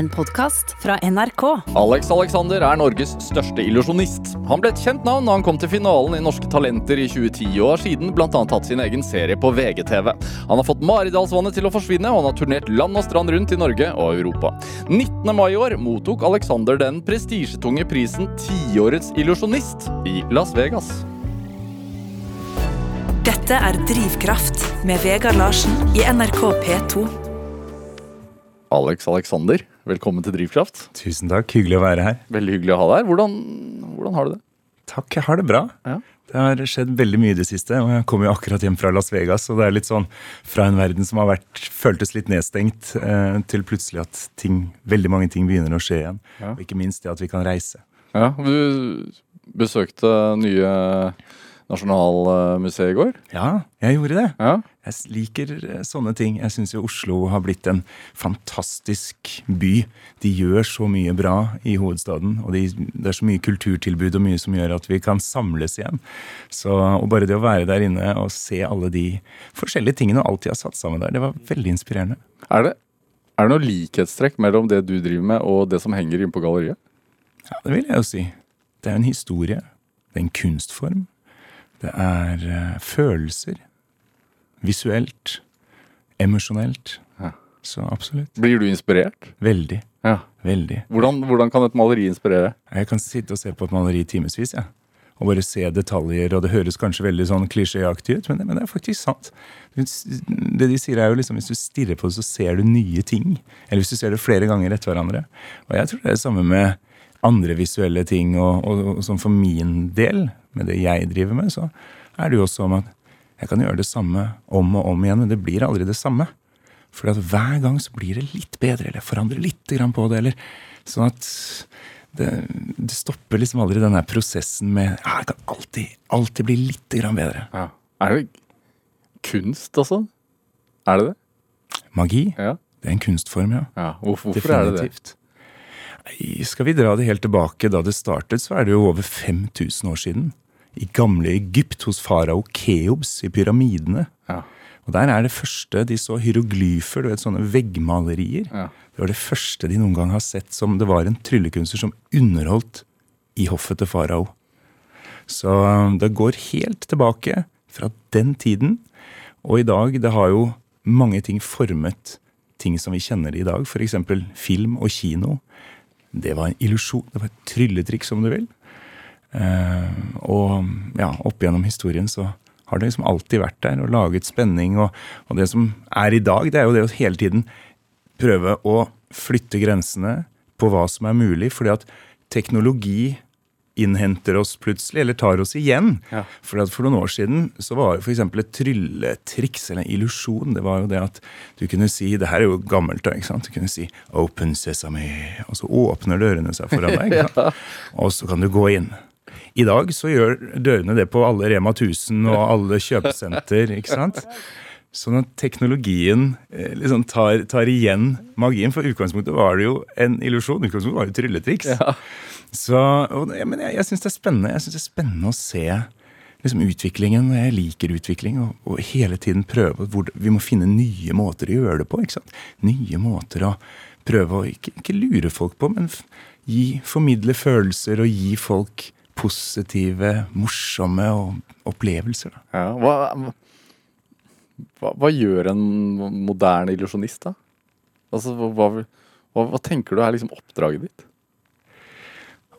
En podkast fra NRK. Alex Alexander er Norges største illusjonist. Han ble et kjent navn da han kom til finalen i Norske Talenter i 2010, og har siden bl.a. hatt sin egen serie på VGTV. Han har fått Maridalsvannet til å forsvinne, og han har turnert land og strand rundt i Norge og Europa. 19. mai i år mottok Alexander den prestisjetunge prisen Tiårets illusjonist i Las Vegas. Dette er Drivkraft med Vegard Larsen i NRK P2. Alex Alexander, velkommen til Drivkraft. Tusen takk, hyggelig å være her. Veldig hyggelig å ha deg her. Hvordan, hvordan har du det? Takk, jeg har det bra. Ja. Det har skjedd veldig mye i det siste, og jeg kom jo akkurat hjem fra Las Vegas. Og det er litt sånn fra en verden som har vært, føltes litt nedstengt, eh, til plutselig at ting, veldig mange ting begynner å skje igjen. Ja. Og ikke minst det at vi kan reise. Ja, Du besøkte nye Nasjonalmuseet i går. Ja, jeg gjorde det. Ja. Jeg liker eh, sånne ting. Jeg syns jo Oslo har blitt en fantastisk by. De gjør så mye bra i hovedstaden, og de, det er så mye kulturtilbud og mye som gjør at vi kan samles igjen. Så, og bare det å være der inne og se alle de forskjellige tingene og alt de har satt sammen der, det var veldig inspirerende. Er det, er det noe likhetstrekk mellom det du driver med, og det som henger inne på galleriet? Ja, det vil jeg jo si. Det er en historie. Det er en kunstform. Det er eh, følelser. Visuelt. Emosjonelt. Ja. Så absolutt. Blir du inspirert? Veldig. Ja. Veldig. Hvordan, hvordan kan et maleri inspirere? Jeg kan sitte og se på et maleri i timevis, Ja. Og bare se detaljer, og det høres kanskje veldig sånn klisjéaktig ut, men det, men det er faktisk sant. Det de sier er jo liksom hvis du stirrer på det, så ser du nye ting. Eller hvis du ser det flere ganger etter hverandre. Og jeg tror det er det samme med andre visuelle ting, og, og, og sånn for min del, med det jeg driver med, så er det jo også om at jeg kan gjøre det samme om og om igjen, men det blir aldri det samme. For hver gang så blir det litt bedre, eller jeg forandrer litt på det, eller sånn at det, det stopper liksom aldri den der prosessen med ja, jeg kan alltid, alltid bli litt bedre. Ja. Er det kunst, altså? Er det det? Magi, Ja. det er en kunstform, ja. ja. Hvorfor, hvorfor er det det? Nei, Skal vi dra det helt tilbake da det startet, så er det jo over 5000 år siden. I gamle Egypt hos farao Keops i pyramidene. Ja. Og der er det første de så hieroglyfer, du vet, sånne veggmalerier. Ja. Det var det første de noen gang har sett som det var en tryllekunstner som underholdt i hoffet til farao. Så um, det går helt tilbake fra den tiden. Og i dag, det har jo mange ting formet ting som vi kjenner i dag. F.eks. film og kino. Det var en illusjon. Det var et trylletriks, om du vil. Eh, og ja, opp gjennom historien så har det liksom alltid vært der og laget spenning. Og, og det som er i dag, det er jo det å hele tiden prøve å flytte grensene på hva som er mulig. Fordi at teknologi innhenter oss plutselig, eller tar oss igjen. Ja. For for noen år siden så var jo f.eks. et trylletriks eller en illusjon det var jo det at du kunne si Det her er jo gammelt, da. ikke sant? Du kunne si 'Open sesame', og så åpner dørene seg foran deg. ikke sant? Og så kan du gå inn. I dag så gjør dørene det på alle Rema 1000 og alle kjøpesenter. ikke sant? Sånn at teknologien eh, liksom tar, tar igjen magien. For utgangspunktet var det jo en illusjon. Utgangspunktet var jo trylletriks. Så, og, ja, men jeg, jeg syns det er spennende Jeg synes det er spennende å se liksom, utviklingen. Jeg liker utvikling. Og, og hele tiden prøve hvor, Vi må finne nye måter å gjøre det på. Nye måter å prøve å ikke, ikke lure folk på, men gi, formidle følelser og gi folk positive, morsomme opplevelser. Ja. Hva, hva, hva gjør en moderne illusjonist, da? Altså, hva, hva tenker du er liksom oppdraget ditt?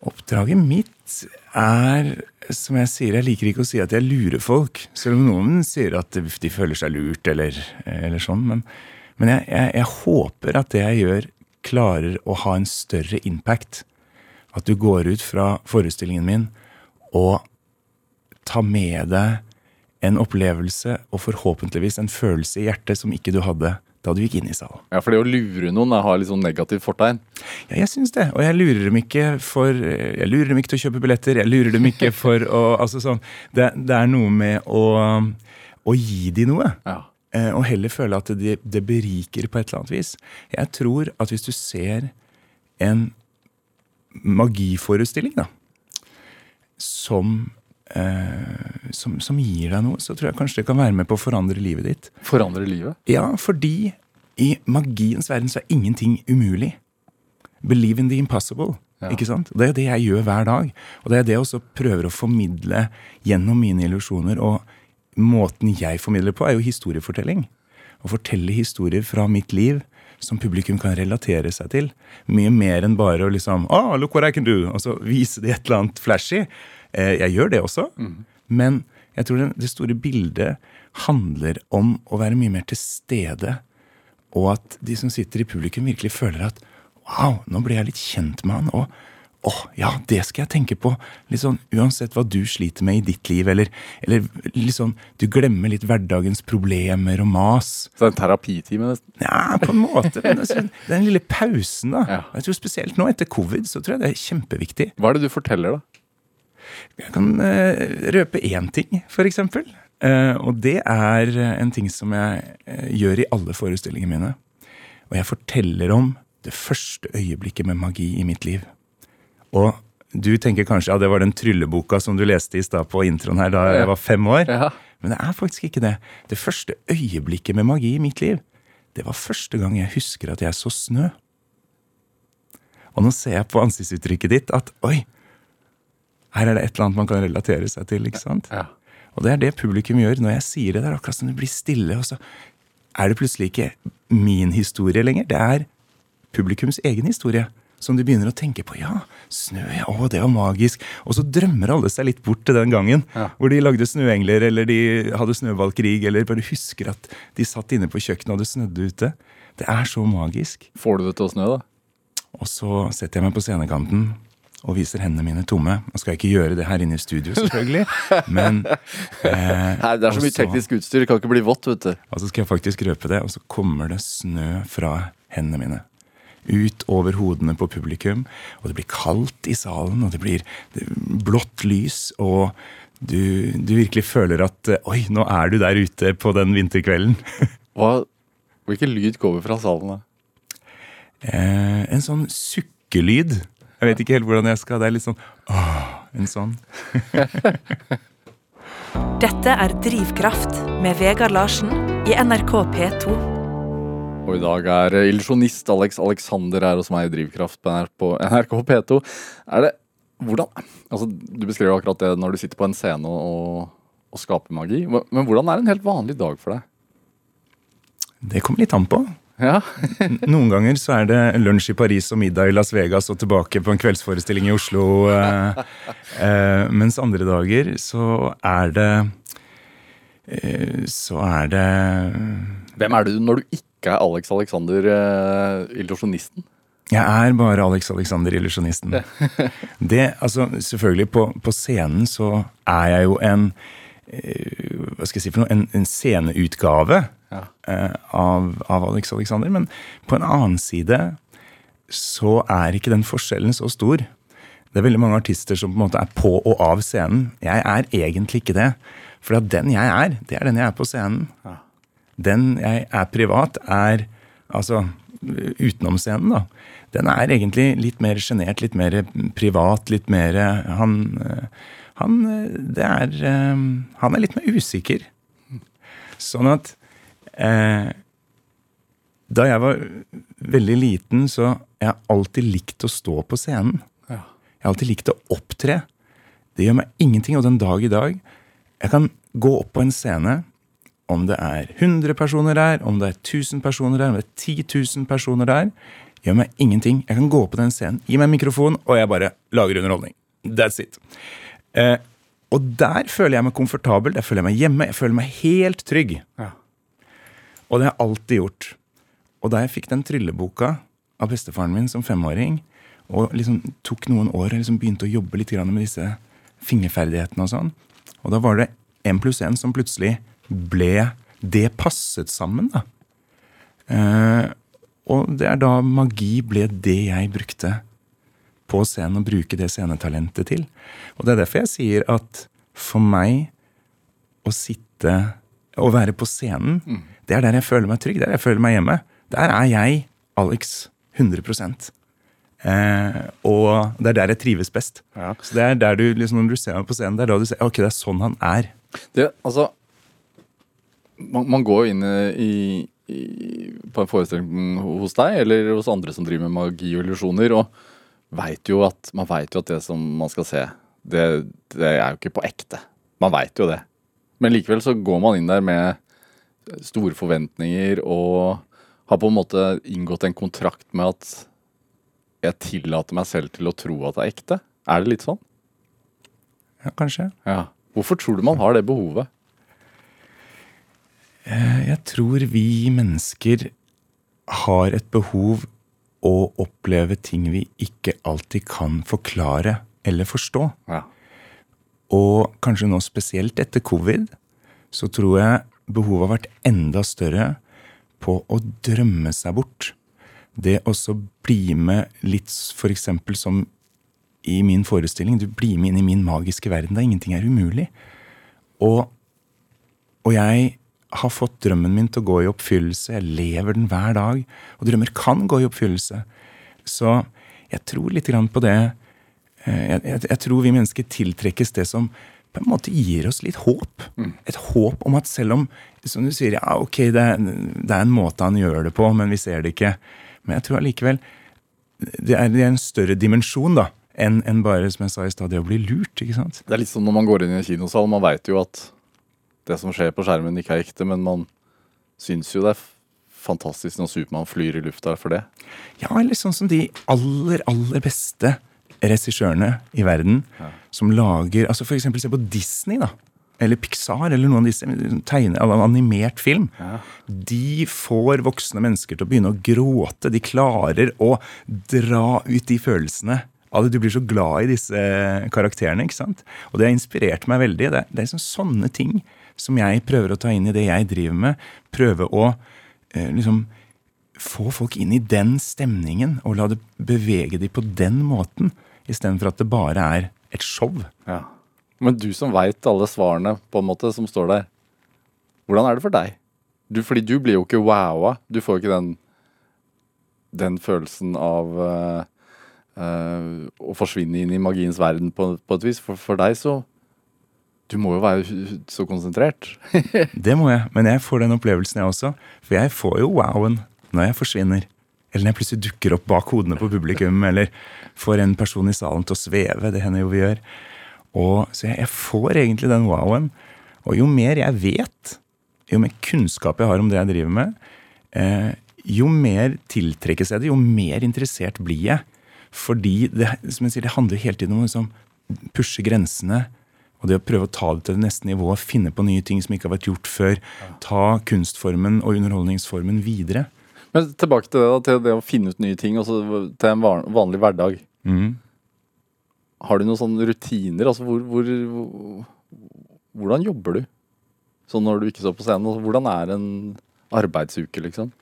Oppdraget mitt er, som jeg sier, jeg liker ikke å si at jeg lurer folk. Selv om noen sier at de føler seg lurt eller, eller sånn. Men, men jeg, jeg, jeg håper at det jeg gjør, klarer å ha en større impact. At du går ut fra forestillingen min og tar med deg en opplevelse og forhåpentligvis en følelse i hjertet som ikke du hadde da du gikk inn i salen. Ja, For det å lure noen er- har litt sånn negativt fortegn. Ja, jeg syns det. Og jeg lurer dem ikke for Jeg lurer dem ikke til å kjøpe billetter. Jeg lurer dem ikke for å Altså sånn Det, det er noe med å, å gi dem noe. Ja. eh, Og heller føle at det, det beriker på et eller annet vis. Jeg tror at hvis du ser en magiforestilling, da, som eh, som, som gir deg noe, så tror jeg kanskje det kan være med på å forandre livet ditt. Forandre livet. Ja, fordi i magiens verden så er ingenting umulig. believe in the impossible. Ja. Ikke sant? Det er det jeg gjør hver dag. Og det er det jeg også prøver å formidle gjennom mine illusjoner. Og måten jeg formidler på, er jo historiefortelling. Å fortelle historier fra mitt liv som publikum kan relatere seg til. Mye mer enn bare å liksom oh, look what I can do, og så vise de et eller annet flashy. Eh, jeg gjør det også, men jeg tror det, store bildet handler om å være mye mer til stede og at de som sitter i publikum, virkelig føler at wow, nå ble jeg litt kjent med han. Og åh, ja, det skal jeg tenke på. Litt sånn, Uansett hva du sliter med i ditt liv, eller, eller litt sånn, du glemmer litt hverdagens problemer og mas. Så det er en terapitime, nesten. Ja, på en måte. Men altså, den lille pausen, da. Ja. Jeg tror Spesielt nå etter covid så tror jeg det er kjempeviktig. Hva er det du forteller, da? Jeg kan eh, røpe én ting, eksempel. Eh, og det er en ting som jeg eh, gjør i alle forestillingene mine. Og jeg forteller om det første øyeblikket med magi i mitt liv. Og du tenker kanskje ja, det var den trylleboka som du leste i stad på introen her da jeg var fem år. Ja. Men det er faktisk ikke det. Det første øyeblikket med magi i mitt liv, det var første gang jeg husker at jeg så snø. Og nå ser jeg på ansiktsuttrykket ditt at oi, her er det et eller annet man kan relatere seg til. ikke sant? Ja. Og det er det publikum gjør når jeg sier det. Det er akkurat som det blir stille, og så er det plutselig ikke min historie lenger. Det er publikums egen historie. Som de begynner å tenke på. Ja, snø, ja, å, det var magisk. Og så drømmer alle seg litt bort til den gangen Ja. hvor de lagde snøengler, eller de hadde snøballkrig, eller bare husker at de satt inne på kjøkkenet og det snødde ute. Det er så magisk. Får du det til å snø, da? Og så setter jeg meg på scenekanten og viser hendene mine tomme. Nå skal jeg ikke gjøre det her inne i studio, selvfølgelig, men eh, Nei, det er så mye teknisk utstyr, det kan ikke bli vått, vet du. Og så skal jeg faktisk røpe det, og så kommer det snø fra hendene mine. Ut over hodene på publikum, og det blir kaldt i salen, og det blir blått lys, og du, du virkelig føler at eh, Oi, nå er du der ute på den vinterkvelden. Hva, hvilken lyd kommer fra salen, da? Eh, en sånn sukkelyd. Jeg vet ikke helt hvordan jeg skal Det er litt sånn åh, en sånn. Dette er Drivkraft med Vegard Larsen i NRK P2. Og i dag er eh, illusjonist Alex Alexander her hos meg i Drivkraft på NRK, P2. Er det Hvordan Altså, du beskrev akkurat det når du sitter på en scene og, og, og skaper magi. Men hvordan er en helt vanlig dag for deg? Det kommer litt an på. Ja, Noen ganger så er det lunsj i Paris og middag i Las Vegas og tilbake på en kveldsforestilling i Oslo. Eh, eh, mens andre dager så er det eh, Så er det Hvem er du når du ikke er Alex Alexander, eh, illusjonisten? Jeg er bare Alex Alexander, illusjonisten. Det, altså, selvfølgelig, på, på scenen så er jeg jo en eh, Hva skal jeg si for noe? En, en sceneutgave Ja. eh, av, av Alex Alexander. Men på en annen side så er ikke den forskjellen så stor. Det er veldig mange artister som på en måte er på og av scenen. Jeg er egentlig ikke det. For at den jeg er, det er den jeg er på scenen. Ja. Den jeg er privat, er altså utenom scenen, da. Den er egentlig litt mer sjenert, litt mer privat, litt mer Han, han Det er Han er litt mer usikker. Sånn at eh, Da jeg var veldig liten, så jeg har alltid likt å stå på scenen. Ja. Jeg har alltid likt å opptre. Det gjør meg ingenting. Og den dag i dag Jeg kan gå opp på en scene, om det er 100 personer der, om det er 1000 personer der, om det er 10 000 personer der, gjør meg ingenting. Jeg kan gå opp på den scenen, gi meg en mikrofon, og jeg bare lager underholdning. That's it. Eh, og der føler jeg meg komfortabel, der føler jeg meg hjemme, jeg føler meg helt trygg. Ja. Og det har jeg alltid gjort. Og da jeg fikk den trylleboka av bestefaren min som femåring, og liksom tok noen år og liksom begynte å jobbe litt med disse fingerferdighetene og sånn, og da var det én pluss én som plutselig ble Det passet sammen, da. Eh, og det er da magi ble det jeg brukte på scenen, å bruke det scenetalentet til. Og det er derfor jeg sier at for meg å sitte Å være på scenen, det er der jeg føler meg trygg. Der jeg føler meg hjemme. Der er jeg, Alex, 100 eh, Og det er der jeg trives best. Ja. Så det er der du, liksom, Når du ser meg på scenen, det er da du ser ok, det er sånn han er. Det, altså man, man går jo inn i, i, på en forestilling hos deg eller hos andre som driver med magi og illusjoner, og vet jo at, man veit jo at det som man skal se, det, det er jo ikke på ekte. Man veit jo det. Men likevel så går man inn der med store forventninger og har på en måte inngått en kontrakt med at jeg tillater meg selv til å tro at det er ekte. Er det litt sånn? Ja, kanskje. Ja. Hvorfor tror du man har det behovet? Eh, Jeg tror vi mennesker har et behov å oppleve ting vi ikke alltid kan forklare eller forstå. Ja. Og kanskje nå spesielt etter covid, så tror jeg behovet har vært enda større på å drømme seg bort. Det å bli med litt f.eks. som i min forestilling. Du blir med inn i min magiske verden der ingenting er umulig. Og, og jeg har fått drømmen min til å gå i oppfyllelse. Jeg lever den hver dag. Og drømmer kan gå i oppfyllelse. Så jeg tror litt grann på det. Eh, Jeg, jeg, jeg tror vi mennesker tiltrekkes det som på en måte gir oss litt håp. Et håp om at selv om som du sier, ja, ok, det er, det er en måte han gjør det på, men vi ser det ikke. Men jeg tror allikevel det er, det er en større dimensjon da, enn en bare som jeg sa i stad, det å bli lurt. ikke sant? Det er litt som når man går inn i en kinosal. Man veit jo at det som skjer på skjermen, ikke er ekte, men man syns jo det er fantastisk når Supermann flyr i lufta for det. Ja, eller sånn som de aller, aller beste regissørene i verden som lager altså eksempel se på Disney, da. Eller Pixar, eller noen av disse tegne, animert film. De får voksne mennesker til å begynne å gråte. De klarer å dra ut de følelsene. av det. Du blir så glad i disse karakterene. ikke sant? Og det har inspirert meg veldig. Det, det er liksom sånne ting som jeg prøver å ta inn i det jeg driver med. Prøve å eh, liksom få folk inn i den stemningen og la det bevege dem på den måten, istedenfor at det bare er et show. Ja. Men du som veit alle svarene på en måte som står der, hvordan er det for deg? Du, fordi du blir jo ikke wowa. Du får ikke den, den følelsen av uh, uh, å forsvinne inn i magiens verden på, på et vis. For, for deg så Du må jo være så konsentrert. Det må jeg, men jeg får den opplevelsen jeg også. For jeg får jo wowen når jeg forsvinner. Eller når jeg plutselig dukker opp bak hodene på publikum, eller får en person i salen til å sveve. Det hender jo vi gjør. Og, så jeg, jeg får egentlig den wowen. Og jo mer jeg vet, jo mer kunnskap jeg har om det jeg driver med, eh, jo mer tiltrekkes jeg det, jo mer interessert blir jeg. Fordi det, som jeg sier, det handler hele tiden om å liksom, pushe grensene. Og det å prøve å ta det til det neste nivået, finne på nye ting som ikke har vært gjort før. Ta kunstformen og underholdningsformen videre. Men tilbake til det, da, til det å finne ut nye ting, altså til en vanlig hverdag. Mm. Har du noen sånne rutiner? Altså, hvor, hvor, hvor, hvordan jobber du? Sånn når du ikke står på scenen. Altså, hvordan er en arbeidsuke, liksom?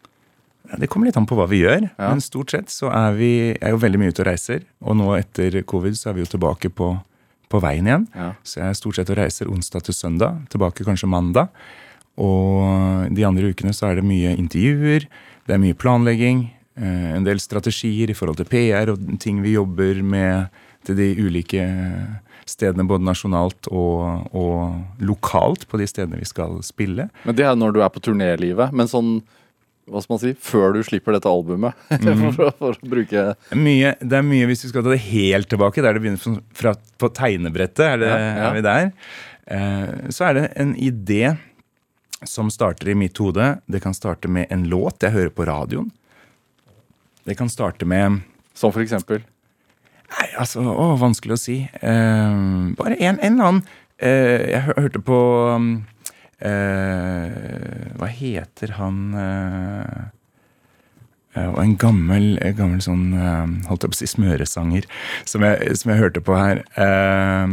Ja, Det kommer litt an på hva vi gjør, Ja. men stort sett så er vi er jo veldig mye ute og reiser. Og nå etter covid så er vi jo tilbake på, på veien igjen. Ja. Så jeg er stort sett og reiser onsdag til søndag, tilbake kanskje mandag. Og de andre ukene så er det mye intervjuer, det er mye planlegging, eh, en del strategier i forhold til PR og ting vi jobber med til de ulike stedene, både nasjonalt og, og lokalt på de stedene vi skal spille. Men det er når du er på turnélivet. Men sånn, hva skal man si, før du slipper dette albumet, for, å- for å bruke Mye, det er mye, Hvis vi skal ta det helt tilbake, der det begynner fra på tegnebrettet, er, det, Ja, ja. er vi der? Eh, så er det en idé som starter i mitt hode. Det kan starte med en låt jeg hører på radioen. Det kan starte med Som for eksempel Nei, altså, å, vanskelig å si. Eh, bare en, en eller annen eh, Jeg hørte på eh, Hva heter han eh, eh, og en gammel, gammel sånn eh, holdt jeg på å si smøresanger som jeg, som jeg hørte på her. Eh,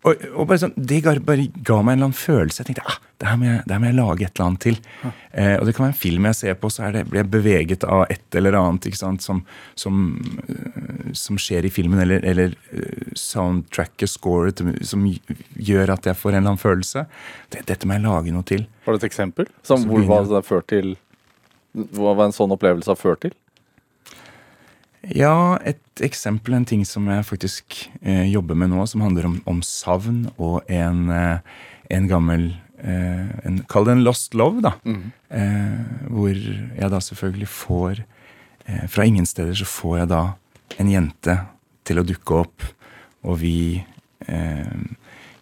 og, og bare sånn, Det ga, bare ga meg en eller annen følelse. Jeg tenkte ah, det her må jeg, det her må jeg lage et eller annet til. Eh, og det kan være en film jeg ser på, så er det, blir jeg beveget av et eller annet ikke sant, som, som, eh, som skjer i filmen, eller, eller eh, soundtracket, scoret, som gjør at jeg får en eller annen følelse. Det, dette må jeg lage noe til. Har du et eksempel? Som, hvor hva det ført til hva en sånn opplevelse har ført til? Ja, et eksempel, en ting som jeg faktisk eh, jobber med nå, som handler om, om savn og en, eh, en gammel eh, en, Kall det en lost love, da. Eh, hvor jeg da selvfølgelig får eh, Fra ingen steder så får jeg da en jente til å dukke opp, og vi eh,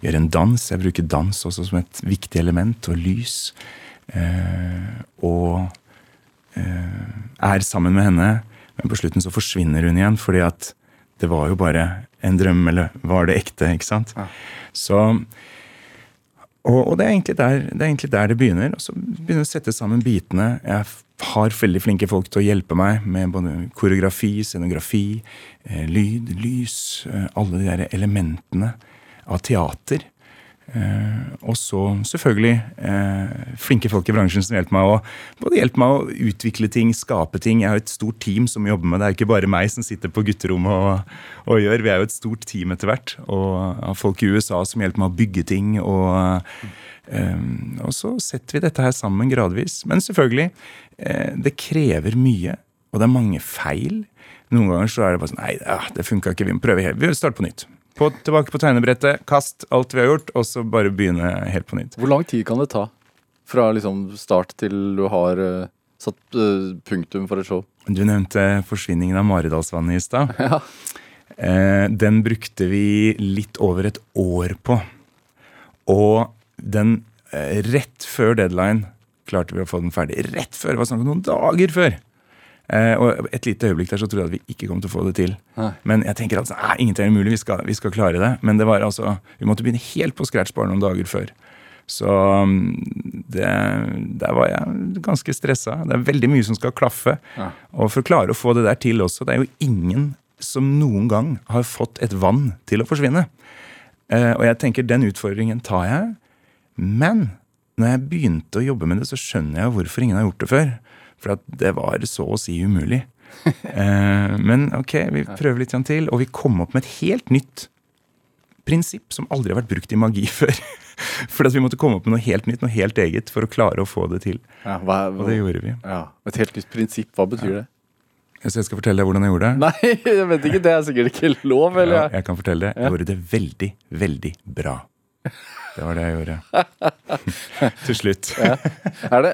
gjør en dans. Jeg bruker dans også som et viktig element, og lys. Eh, og eh, er sammen med henne, men på slutten så forsvinner hun igjen, fordi at det var jo bare en drøm, eller var det ekte? ikke sant? Så og, og det, er der, det er egentlig der det begynner. Og så begynner jeg å sette sammen bitene. Jeg har veldig flinke folk til å hjelpe meg med både koreografi, scenografi, eh, lyd, lys, eh, alle de der elementene av teater. Eh, og så selvfølgelig eh, flinke folk i bransjen som hjelper meg å både hjelper meg å utvikle ting, skape ting. Jeg har et stort team som jobber med det. Det er ikke bare meg som sitter på gutterommet og, og gjør. Vi er jo et stort team etter hvert. Og har folk i USA som hjelper meg å bygge ting. Og, eh, og så setter vi dette her sammen gradvis. Men selvfølgelig, eh, det krever mye. Og det er mange feil. Noen ganger så er det bare sånn Nei, det funka ikke. Vi må prøve helt. Vi starter på nytt. På, tilbake på tegnebrettet, kast alt vi har gjort, og så bare begynne helt på nytt. Hvor lang tid kan det ta? Fra liksom start til du har uh, satt uh, punktum for et show? Du nevnte forsvinningen av Maridalsvannet i stad. Ja. Eh, den brukte vi litt over et år på. Og den rett før deadline klarte vi å få den ferdig. Rett før! Det var snakk om noen dager før. Eh, og et lite øyeblikk der så trodde jeg at vi ikke kom til å få det til. Nei. Men jeg tenker altså, nei, ingenting er umulig, vi skal, vi skal klare det. Men det var altså, vi måtte begynne helt på scratch bare noen dager før. Så mm, det, der var jeg ganske stressa. Det er veldig mye som skal klaffe. Ja. Og for å klare å få det der til også, det er jo ingen som noen gang har fått et vann til å forsvinne. Eh, og jeg tenker den utfordringen tar jeg. Men når jeg begynte å jobbe med det, så skjønner jeg hvorfor ingen har gjort det før. For at det var så å si umulig. Eh, men ok, vi prøver litt til, og vi kom opp med et helt nytt prinsipp som aldri har vært brukt i magi før. For at vi måtte komme opp med noe helt nytt, noe helt eget, for å klare å få det til. Ja, hva, Og det gjorde vi. ja. Et helt nytt prinsipp, hva betyr det? Så jeg skal fortelle deg hvordan jeg gjorde det. Nei, jeg vet ikke, det er sikkert ikke lov, Ja, jeg kan fortelle det. Jeg gjorde det veldig, veldig bra. Det var det jeg gjorde. Til slutt. Er det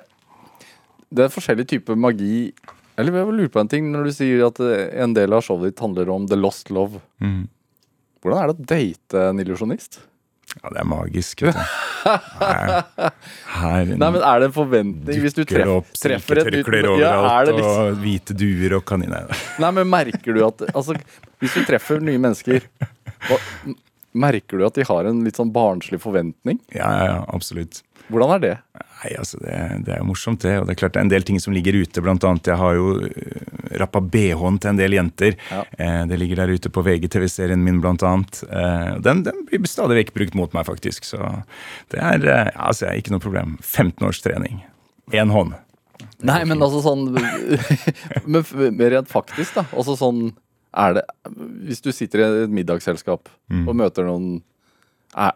Det er forskjellig type magi Eller jeg lurer på en ting når du sier at eh, en del av showet ditt handler om the lost love. Mm. Hvordan er det å date en illusjonist? Ja, det er magisk. Vet du. Her, her Nei, men Er det en forventning hvis du treff, opp treffer et nytt ja, liksom, og hvite duer og kaniner. Nei, men merker du at Altså, hvis du treffer nye mennesker og, Merker du at de har en litt sånn barnslig forventning? Ja, ja, ja, absolutt. Hvordan er det? Nei, altså det, det er jo morsomt, det. Og det er klart det er en del ting som ligger ute. Blant annet, jeg har jo øh, rappa bh-en til en del jenter. Ja. Eh, det ligger der ute på VGTV-serien min, blant annet. Eh, den, den blir stadig vekk brukt mot meg, faktisk. Så det er eh, altså, jeg, ikke noe problem. 15 års trening. Én hånd. Nei, men altså sånn Men mer rent faktisk, da. Altså sånn Er det Hvis du sitter i et middagsselskap Mm. og møter noen er,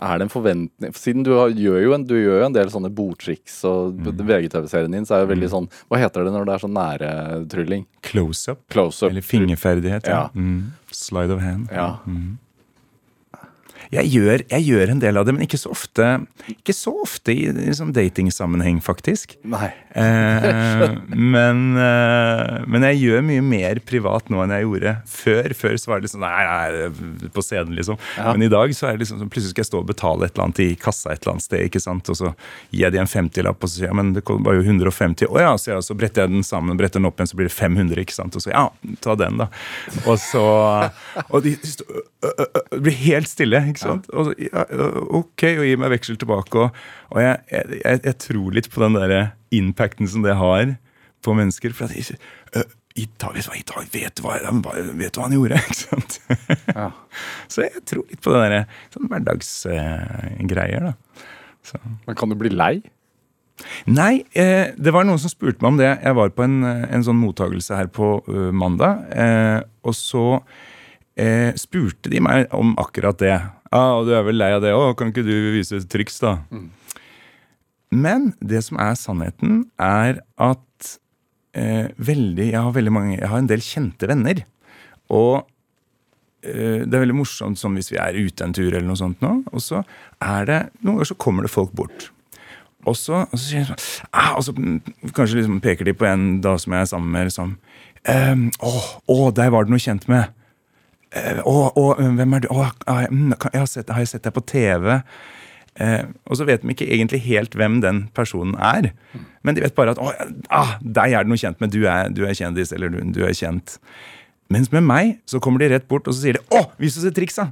er det en forventning Siden du har, gjør, jo en, du gjør jo en del sånne bordtriks, og Mm. VGTV-serien din så er det veldig sånn Hva heter det når det er sånn nære trylling? Close up. Close up. Eller fingerferdighet. Ja. Ja. Mm. Slide of hand. Ja. Mm. Jeg gjør, jeg gjør en del av det, men ikke så ofte Ikke så ofte i, i sånn datingsammenheng, faktisk. Nei. Eh, men, eh, men jeg gjør mye mer privat nå enn jeg gjorde før. Før så var det liksom Nei, nei på scenen, liksom. Ja. Men i dag så er det liksom plutselig skal jeg stå og betale et eller annet i kassa et eller annet sted, ikke sant? og så gir jeg de en 50-lapp, og så sier jeg men det var jo 150. Å ja, så, ja, så bretter jeg den sammen, bretter den opp igjen, så blir det 500, ikke sant. Og så ja, ta den, da. Og så Og de, de de, de blir helt stille, ikke sant. Og så, ja, ok, og gi meg veksel tilbake. Og, og jeg, jeg, jeg, jeg tror litt på den der impacten som det har på mennesker. For at jeg, ø, i dag, vet du hva, vet du hva, han gjorde? ikke sant? Ja. Så jeg tror litt på det der sånn hverdagsgreier, da. Så. Men kan du bli lei? Nei, eh, det var noen som spurte meg om det. Jeg var på en, en sånn mottagelse her på uh, mandag. Eh, og så eh, spurte de meg om akkurat det. Ja, og du er vel lei av det òg? Kan ikke du vise triks, da? Men det som er sannheten, er at eh, veldig Jeg har veldig mange Jeg har en del kjente venner. Og eh, det er veldig morsomt sånn hvis vi er ute en tur, eller noe sånt nå, og så er det Noen ganger så kommer det folk bort. Og så, og så, sånn, ah, og så mm, kanskje liksom peker de på en da som jeg er sammen med. liksom, ehm, Å, å, der var det noe kjent med. Eh, Å, å, hvem er du? Å, ah, mm, jeg har, sett, har jeg sett deg på TV? Eh, og så vet de ikke egentlig helt hvem den personen er. Men de vet bare at å, ah, deg er det noe kjent med. Du er, du er kjendis, eller du, du er kjent. Mens med meg så kommer de rett bort og så sier de 'Å, vis oss et triks', da!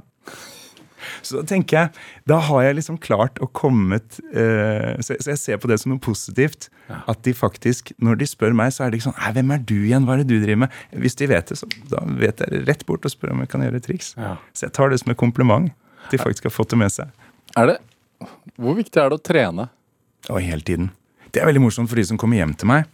Så da tenker jeg, da har jeg liksom klart å kommet uh, så, så jeg ser på det som noe positivt. At de faktisk, når de spør meg, så er det ikke sånn 'Nei, hvem er du igjen? Hva er det du driver med?' Hvis de vet det, så da vet jeg rett bort og spør om jeg kan gjøre triks. Ja. Så jeg tar det som et kompliment. At De faktisk har fått det med seg. Er det Hvor viktig er det å trene? Og hele tiden. Det er veldig morsomt for de som kommer hjem til meg.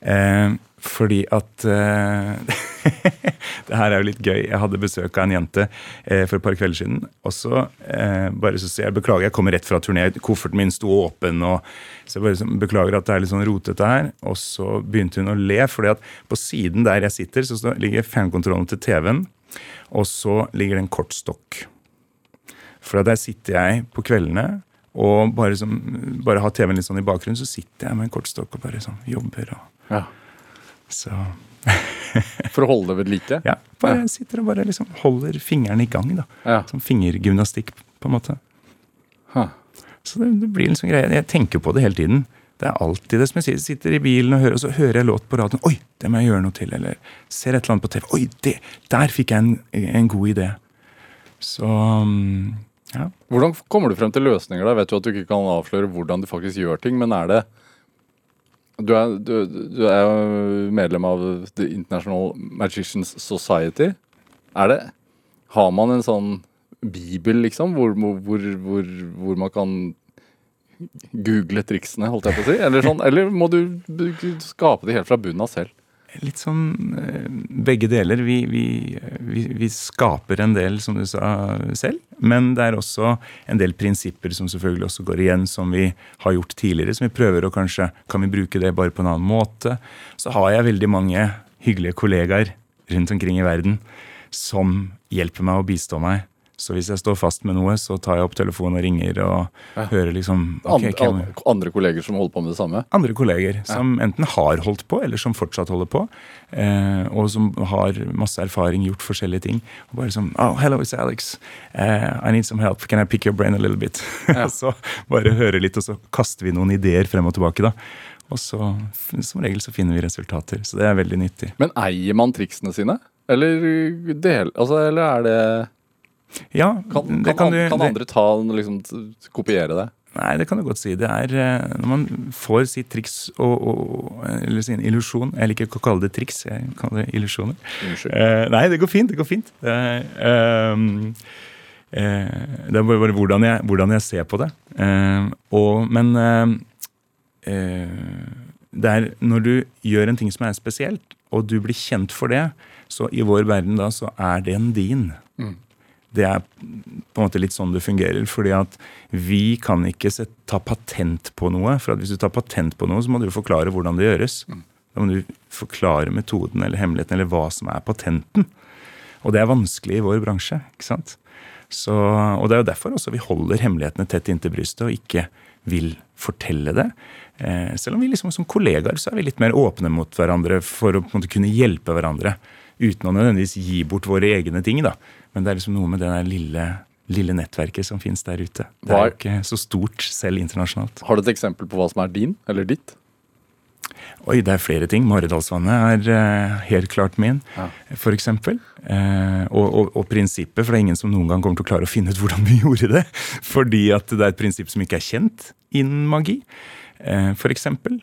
Eh, fordi at eh, Det her er jo litt gøy. Jeg hadde besøk av en jente eh, for et par kvelder siden. Og så eh, bare så sier jeg beklager, jeg kommer rett fra turné. Kofferten min sto åpen. og Så jeg bare så, beklager at det er litt sånn rotete her. Og så begynte hun å le, fordi at på siden der jeg sitter, så ligger fjernkontrollen til TV-en. Og så ligger det en kortstokk. For der sitter jeg på kveldene og bare, som, bare har TV-en litt sånn i bakgrunnen, så sitter jeg med en kortstokk og bare sånn jobber. og Ja. så For å holde det ved like? ja, bare sitter og bare liksom holder fingrene i gang. da. Ja. Som fingergymnastikk, på en måte. Huh. Så det, det blir sånn greie. Jeg tenker på det hele tiden. Det er alltid det som jeg sier. Sitter i bilen og hører, og så hører jeg låt på radioen. Oi, det må jeg gjøre noe til. Eller ser et eller annet på TV. Oi, det, der fikk jeg en, en god idé. Så mm, ja. Hvordan kommer du frem til løsninger? da? Jeg vet jo at du ikke kan avsløre hvordan du faktisk gjør ting, men er det Du er, du, du er jo medlem av The International Magicians Society. Er det Har man en sånn bibel, liksom, hvor, hvor, hvor, hvor man kan google triksene, holdt jeg på å si? Eller, sånn, eller må du skape det helt fra bunnen av selv? Litt sånn eh, begge deler. Vi, vi, vi, vi skaper en del, som du sa selv. Men det er også en del prinsipper som selvfølgelig også går igjen, som vi har gjort tidligere. Som vi prøver å kanskje Kan vi bruke det bare på en annen måte? Så har jeg veldig mange hyggelige kollegaer rundt omkring i verden som hjelper meg og bistår meg. Så hvis jeg står fast med noe, så tar jeg opp telefonen og ringer og Ja. hører liksom okay, Andre, hvem- andre kolleger som holder på med det samme? andre kolleger som enten har holdt på, eller som fortsatt holder på. Eh, og som har masse erfaring, gjort forskjellige ting. Og bare sånn Oh, hello, it's Alex. Uh, I need some help. Can I pick your brain a little bit? Ja. så bare høre litt, og så kaster vi noen ideer frem og tilbake, da. Og så, som regel, så finner vi resultater. Så det er veldig nyttig. Men eier man triksene sine? Eller, del, altså, eller er det Ja, Kan, kan, kan an- du kan andre ta liksom, t- kopiere det? Nei, det kan du godt si. Det er eh, når man får sitt triks og, og Eller sin illusjon. Jeg liker ikke å kalle det triks, jeg kaller det illusjoner. Eh, nei, det går fint. Det går fint. Det er, ehm, eh, det er bare, hvordan, jeg, hvordan jeg ser på det. Eh, og, men det er når du gjør en ting som er spesielt, og du blir kjent for det, så i vår verden da, så er den din. Mm. Det er på en måte litt sånn det fungerer. fordi at vi kan ikke ta patent på noe. For at hvis du tar patent på noe, så må du jo forklare hvordan det gjøres. Da må du forklare metoden eller hemmeligheten eller hva som er patenten. Og det er vanskelig i vår bransje. ikke sant? Så, og det er jo derfor også vi holder hemmelighetene tett inntil brystet og ikke vil fortelle det. Eh, selv om vi liksom som kollegaer så er vi litt mer åpne mot hverandre for å på en måte kunne hjelpe hverandre. Uten å nødvendigvis gi bort våre egne ting. da. Men det er liksom noe med det der lille, lille nettverket som fins der ute. Det er jo ikke så stort selv internasjonalt. Har du et eksempel på hva som er din, eller ditt? Oi, det er flere ting. Maridalsvannet er eh, helt klart min, Ja. eksempel. Eh, og, og, og prinsippet, for det er ingen som noen gang kommer til å klare å finne ut hvordan vi gjorde det. Fordi at det er et prinsipp som ikke er kjent innen magi, eh. Eh,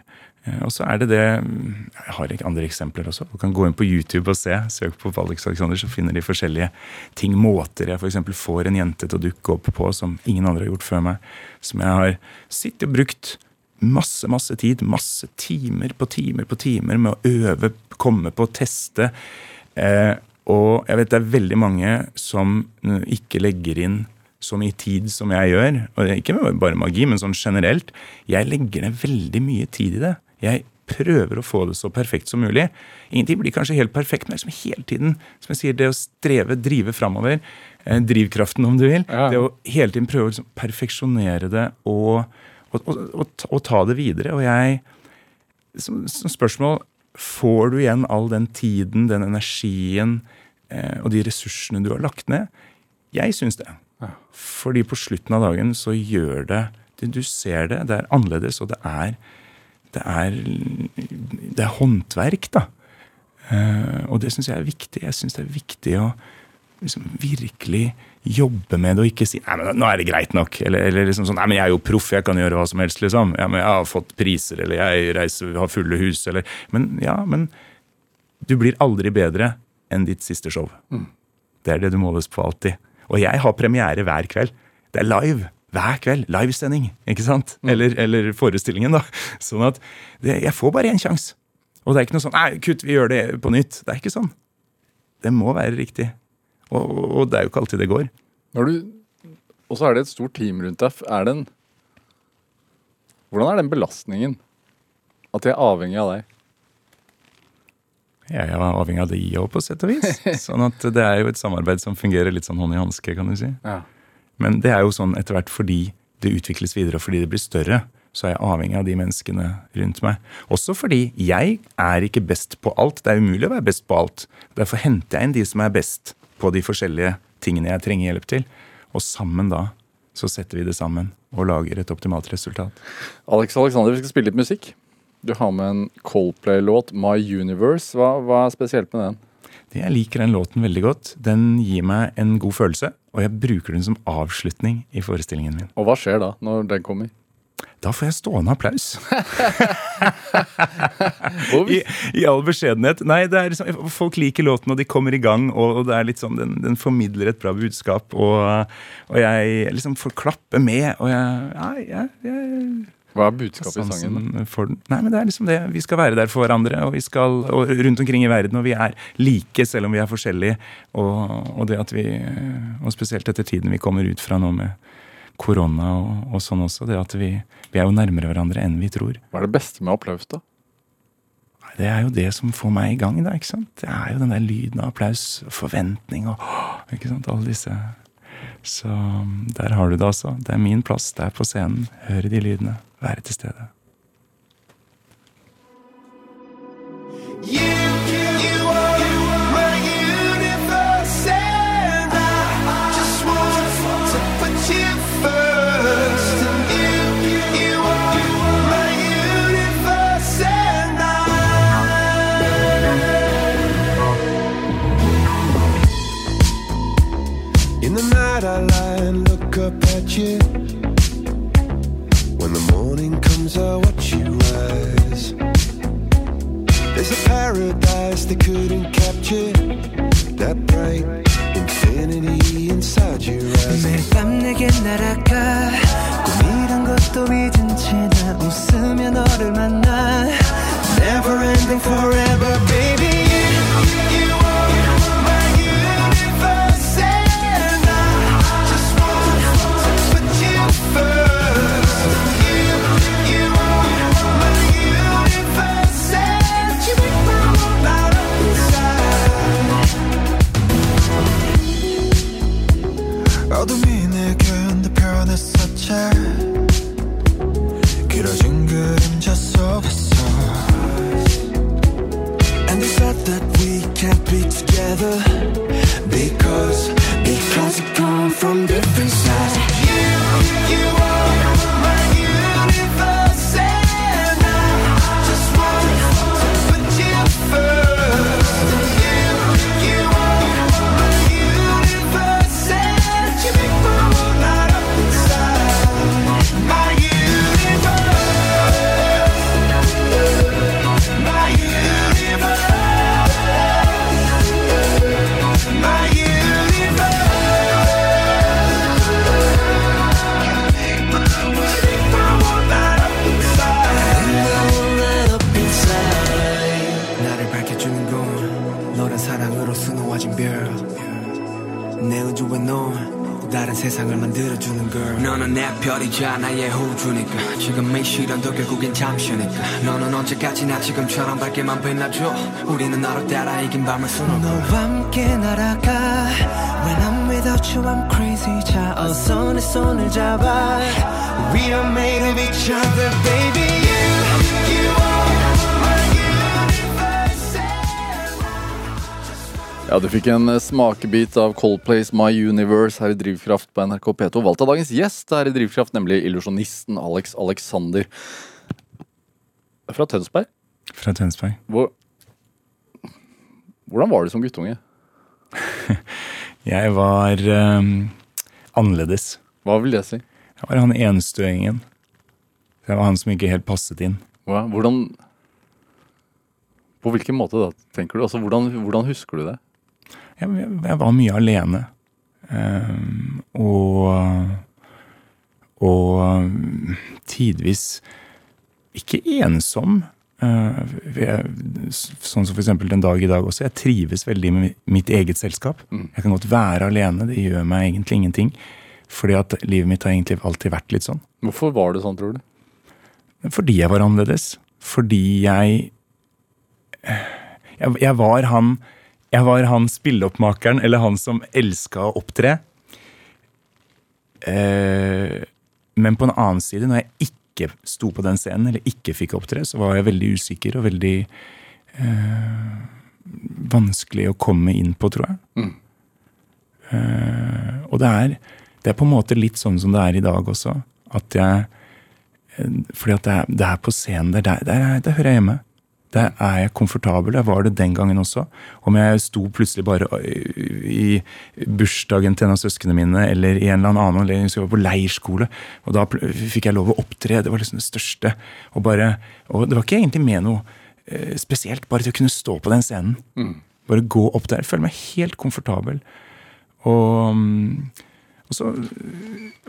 og så er det det Jeg har ikke andre eksempler også. Du kan gå inn på YouTube og se. Søk på Alex Alexander, så finner de forskjellige ting. Måter jeg f.eks. får en jente til å dukke opp på som ingen andre har gjort før meg. Som jeg har sittet og brukt masse, masse tid, masse timer på timer på timer med å øve, komme på, teste. Eh, og jeg vet det er veldig mange som eh, ikke legger inn så mye tid som jeg gjør. Og ikke bare magi, men sånn generelt. Jeg legger ned veldig mye tid i det. Jeg prøver å få det så perfekt som mulig. Ingenting blir kanskje helt perfekt, men liksom hele tiden som jeg sier, det å streve, drive framover, eh, drivkraften om du vil, Ja. det å hele tiden prøve å liksom perfeksjonere det og, og, og, og, ta- det videre. Og jeg som, som spørsmål Får du igjen all den tiden, den energien eh, og de ressursene du har lagt ned? Jeg syns det. Ja. Fordi på slutten av dagen så gjør det det- Du ser det, det er annerledes, og det er Det er, det er håndverk, da. Eh, og det syns jeg er viktig. Jeg syns det er viktig å liksom virkelig jobbe med det og ikke si nei, men nå er det greit nok. Eller, eller liksom sånn nei, men jeg er jo proff, jeg kan gjøre hva som helst. liksom. Ja, men jeg har fått priser, eller jeg reiser, har fulle hus, eller Men ja, men du blir aldri bedre enn ditt siste show. Det er det du måles på alltid. Og jeg har premiere hver kveld. Det er live. Hver kveld. Livesending. ikke sant? Eller, eller forestillingen, da. Sånn at det, jeg får bare én sjanse. Og det er ikke noe sånn Nei, kutt, vi gjør det på nytt. Det er ikke sånn. Det må være riktig. Og, og, det er jo ikke alltid det går. Når du, og så er det et stort team rundt deg. Er den, hvordan er den belastningen? At jeg er avhengig av deg? Jeg er avhengig av det òg, på sett og vis. Sånn at det er jo et samarbeid som fungerer litt sånn hånd i hanske, kan du si. Ja. Men det er jo sånn etter hvert fordi det utvikles videre, og fordi det blir større, så er jeg avhengig av de menneskene rundt meg. Også fordi jeg er ikke best på alt. Det er umulig å være best på alt. Derfor henter jeg inn de som er best på de forskjellige tingene jeg trenger hjelp til. Og sammen da så setter vi det sammen og lager et optimalt resultat. Alex Alexander, vi skal spille litt musikk. Du har med en Coldplay-låt, My Universe. Hva, hva er spesielt med den? Jeg liker den låten veldig godt. Den gir meg en god følelse, og jeg bruker den som avslutning i forestillingen min. Og hva skjer da, når den kommer? Da får jeg stående applaus. I, I all beskjedenhet. Nei, det liksom, Folk liker låten, og de kommer i gang. Og, og det er litt sånn, den, den formidler et bra budskap. Og, og jeg liksom får klappe med. Og jeg, ja, jeg, jeg hva er budskapet i sangen? for. Nei, men det er liksom det. Vi skal være der for hverandre, og vi skal og rundt omkring i verden. Og vi er like, selv om vi er forskjellige. Og, og det at vi Og spesielt etter tiden vi kommer ut fra nå med korona og, og sånn også, det at vi, vi er jo nærmere hverandre enn vi tror. Hva er det beste med applaus, da? Det er jo det som får meg i gang, da. ikke sant? Det er jo den der lyden av applaus, forventning og ikke sant, alle disse Så der har du det, altså. Det er min plass. Det er på scenen. Høre de lydene. Være til stede. You, paradise they couldn't capture. That bright infinity inside your eyes. 매일 밤 내게 날아가 꿈이란 것도 잊은 채 나 웃으며 너를 만나 Never ending forever, baby. 우리는 너로 따라 이긴 밤을 수놓고 너와 함께 날아가 When I'm without you I'm crazy 자 어서 내 손을 잡아 We are made of each other baby You, you are my universe Ja, Du fikk en eh, smakebit av Coldplays My Universe her i Drivkraft på NRK P2. Valgt av dagens gjest her i Drivkraft, nemlig illusjonisten Alex Alexander. Fra Tønsberg. Fra Tønsberg. Hvor... hvordan var du som guttunge? Jeg var um, annerledes. Hva vil det si? Jeg var han enstøingen. Jeg var han som ikke helt passet inn. Hvordan På hvilken måte da, tenker du? Altså, hvordan, hvordan husker du det? Jeg, jeg, var mye alene. Um, og og um, tidvis ikke ensom. Eh, jeg, sånn som eksempel den dag i dag også. Jeg trives veldig med mitt eget selskap. Jeg kan godt være alene. Det gjør meg egentlig ingenting. Fordi at livet mitt har egentlig alltid vært litt sånn. Hvorfor var det sånn, tror du? Fordi jeg var annerledes. Fordi jeg Jeg, jeg var han Jeg var han spilleoppmakeren, eller han som elska å opptre. Eh, men på en annen side, når jeg ikke sto på den scenen, eller ikke fikk opptre, så var jeg veldig usikker og veldig eh, vanskelig å komme inn på, tror jeg. Eh, og det er, det er på en måte litt sånn som det er i dag også. At jeg fordi at det er, det er på scenen. Der, der, der, der hører jeg hjemme. Der er jeg komfortabel. Jeg var det den gangen også. Om jeg sto plutselig bare øh, i bursdagen til en av søsknene mine, eller i en eller annen anledning, skulle jeg på leirskole, og da fikk jeg lov å opptre. Det var liksom det største. Og, bare, og det var ikke egentlig med noe eh, spesielt, bare til å kunne stå på den scenen. Bare gå opp der. Føle meg helt komfortabel. Og, mm, og så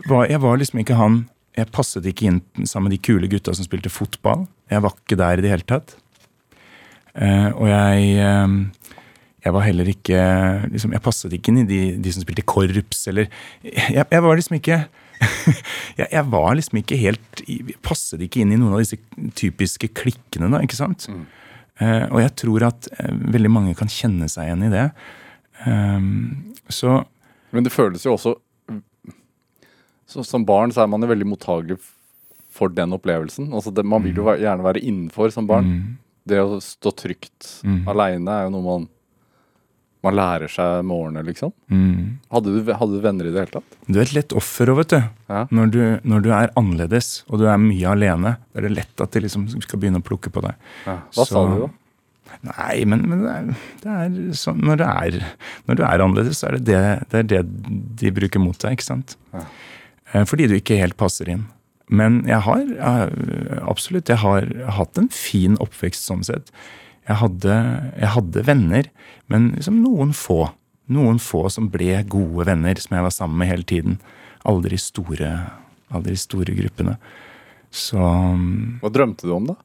var jeg var liksom ikke han Jeg passet ikke inn sammen med de kule gutta som spilte fotball. Jeg var ikke der i det hele tatt. Eh, og jeg eh, Jeg var heller ikke liksom, Jeg passet ikke inn i de, de som spilte korps, eller Jeg, jeg var liksom ikke jeg, jeg var liksom ikke helt Passet ikke inn i noen av disse typiske klikkene, da, ikke sant? Eh, og jeg tror at eh, veldig mange kan kjenne seg igjen i det. Um, så Men det føles jo også så, Som barn så er man jo veldig mottagelig for den opplevelsen. Altså det, man vil jo gjerne være innenfor som barn. mm, Det å stå trygt Mm. aleine er jo noe man man lærer seg med årene, liksom. mm. Hadde du, hadde du venner i det hele tatt? Du er et lett offer òg, vet du. Ja. Når, du. når du er annerledes og du er mye alene, da er det lett at de liksom skal begynne å plukke på deg. Hva sa du da? Nei, men, men det, er, det er sånn når, det er, når du er annerledes, så er det det, det er det de bruker mot deg, ikke sant? Ja. Eh, Fordi du ikke helt passer inn. Men jeg har jeg, absolutt jeg har hatt en fin oppvekst sånn sett. Jeg hadde, jeg hadde venner, men liksom noen få. Noen få som ble gode venner, som jeg var sammen med hele tiden. Aldri store, aldri store gruppene. Så Hva drømte du om, da?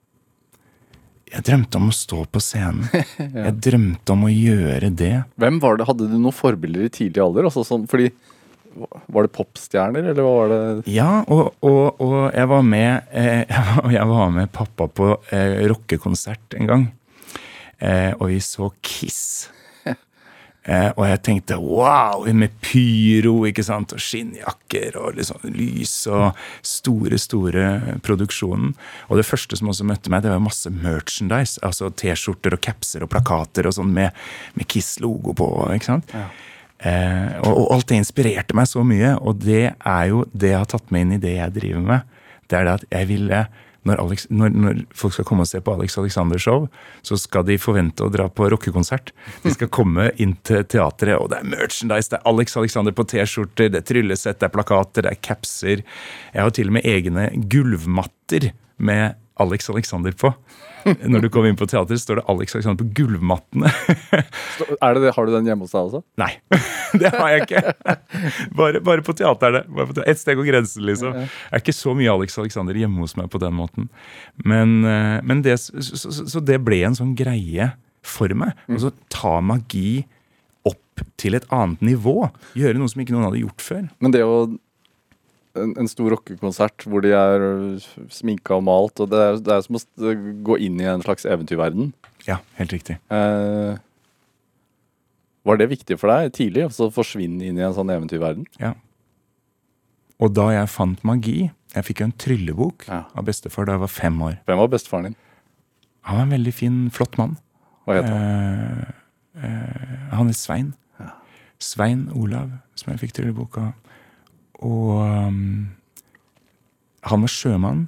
jeg drømte om å stå på scenen. Jeg drømte om å gjøre det. Hvem var det? Hadde du noen forbilder i tidlig alder? Altså sånn, fordi Var det popstjerner, eller hva var det? Ja, og, og, og jeg var med eh, jeg var- med pappa på eh, rockekonsert en gang. Eh, og vi så Kiss. Eh, og jeg tenkte wow, med pyro ikke sant, og skinnjakker og liksom lys og store, store produksjonen. Og det første som også møtte meg, det var masse merchandise. Altså T-skjorter og capser og plakater og sånn med, med Kiss-logo på. ikke sant? Eh, og, og alt det inspirerte meg så mye, og det er jo det jeg har tatt med inn i det jeg driver med. Det er det at jeg ville når, Alex, når, når folk skal komme og se på Alex Alexander Show, så skal de forvente å dra på rockekonsert. De skal komme inn til teatret, og det er merchandise. Det er Alex Alexander på T-skjorter, det er tryllesett, det er plakater, det er capser. Jeg har til og med egne gulvmatter med Alex Alexander på. Når du kommer inn på teatret, står det Alex Alexander på gulvmattene. Er det det? Har du den hjemme hos deg også? Nei, det har jeg ikke. Bare, bare på teateret. Bare på Et steg over grensen, liksom. Det er ikke så mye Alex Alexander hjemme hos meg på den måten. Men, eh, men det, så, så, så det ble en sånn greie for meg. Og så ta magi opp til et annet nivå. Gjøre noe som ikke noen hadde gjort før. Men det å en, en stor rockekonsert hvor de er sminka og malt, og det er, det er som å gå inn i en slags eventyrverden. Ja, helt riktig. Eh, var det viktig for deg tidlig å forsvinne inn i en sånn eventyrverden? Ja. Og da jeg fant magi Jeg fikk jo en tryllebok Ja. av bestefar da jeg var fem år. Hvem var bestefaren din? Han var en veldig fin, flott mann. Hva het han? Eh, eh, han het Svein. Svein Olav, som jeg fikk tryllebok av. Og um, han var sjømann,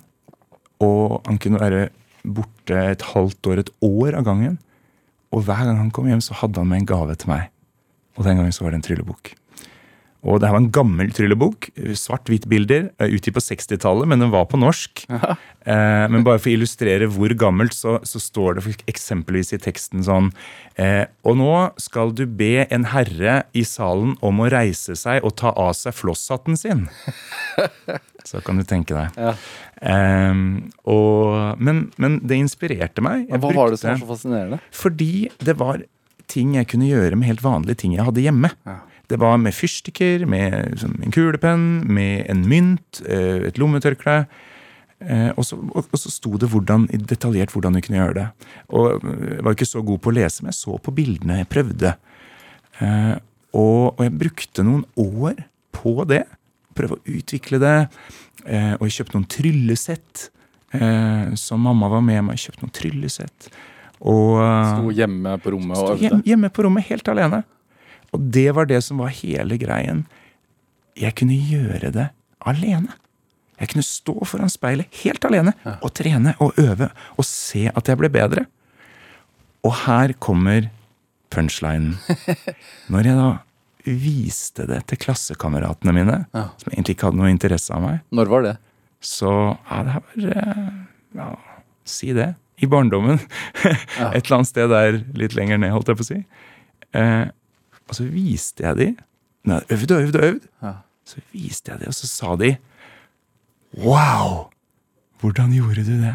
og han kunne være borte et halvt år, et år av gangen. Og hver gang han kom hjem, så hadde han med en gave til meg. Og den gangen så var det en tryllebok. Og det her var en gammel tryllebok. Svart-hvitt-bilder. Utgitt på 60-tallet, men den var på norsk. Eh, men bare for å illustrere hvor gammelt, så, så står det eksempelvis i teksten sånn eh, Og nå skal du be en herre i salen om å reise seg og ta av seg flosshatten sin. Så kan du tenke deg. Ja. Eh, og, men, men det inspirerte meg. Jeg Hva var det som var så fascinerende? fordi det var ting jeg kunne gjøre med helt vanlige ting jeg hadde hjemme. Det var med fyrstikker, med sånn, en kulepenn, med en mynt, eh, et lommetørkle. Eh, og, så, og, og så sto det hvordan, detaljert hvordan du kunne gjøre det. Og eh, Jeg var ikke så god på å lese, men jeg så på bildene. Jeg prøvde. Eh, og, og jeg brukte noen år på det. Prøve å utvikle det. Eh, og jeg kjøpte noen tryllesett. Så som mamma var med meg. Jeg kjøpte noen tryllesett. Og eh, Sto hjemme på rommet og øvde? hjem, hjemme på rommet helt alene. Og det var det som var hele greien. Jeg kunne gjøre det alene. Jeg kunne stå foran speilet helt alene og trene og øve og se at jeg ble bedre. Og her kommer punchlinen. Når jeg da viste det til klassekameratene mine, som egentlig ikke hadde noe interesse av meg, Når var det? så ja, det var eh, ja, Si det. I barndommen. Et eller annet sted der litt lenger ned, holdt jeg på å si. Eh, og så viste jeg de Når jeg øvd og øvd og øvd, Ja. så viste jeg de, og så sa de Wow! Hvordan gjorde du det?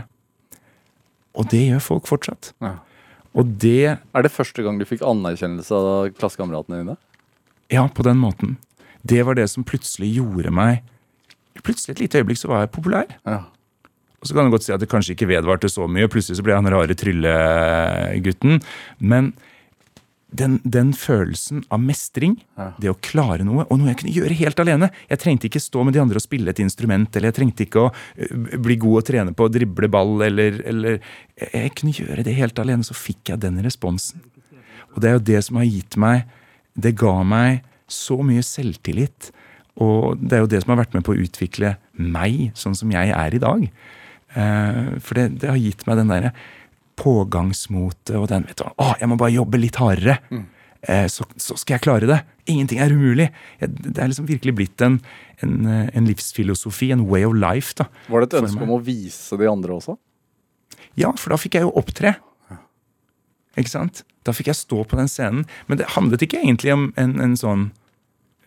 Og det gjør folk fortsatt. Ja. Og det Er det første gang du fikk anerkjennelse av klassekameratene dine? Ja, på den måten. Det var det som plutselig gjorde meg Plutselig et lite øyeblikk så var jeg populær. Ja. Og så kan du godt si at det kanskje ikke vedvarte så mye. Plutselig så ble jeg han rare tryllegutten. Men den, den følelsen av mestring, Ja. det å klare noe, og noe jeg kunne gjøre helt alene Jeg trengte ikke stå med de andre og spille et instrument, eller jeg trengte ikke å bli god og trene på å drible ball, eller, eller jeg, jeg kunne gjøre det helt alene. Så fikk jeg den responsen. Og det er jo det som har gitt meg Det ga meg så mye selvtillit. Og det er jo det som har vært med på å utvikle meg sånn som jeg er i dag. Eh, for det, det har gitt meg den derre pågangsmotet og den vet du, Å, jeg må bare jobbe litt hardere. Eh, så, så skal jeg klare det. Ingenting er umulig. Det er liksom virkelig blitt en, en, eh, en livsfilosofi, en way of life. da. Var det et ønske om å vise de andre også? Ja, for da fikk jeg jo opptre. Ikke sant? Da fikk jeg stå på den scenen. Men det handlet ikke egentlig om en, en sånn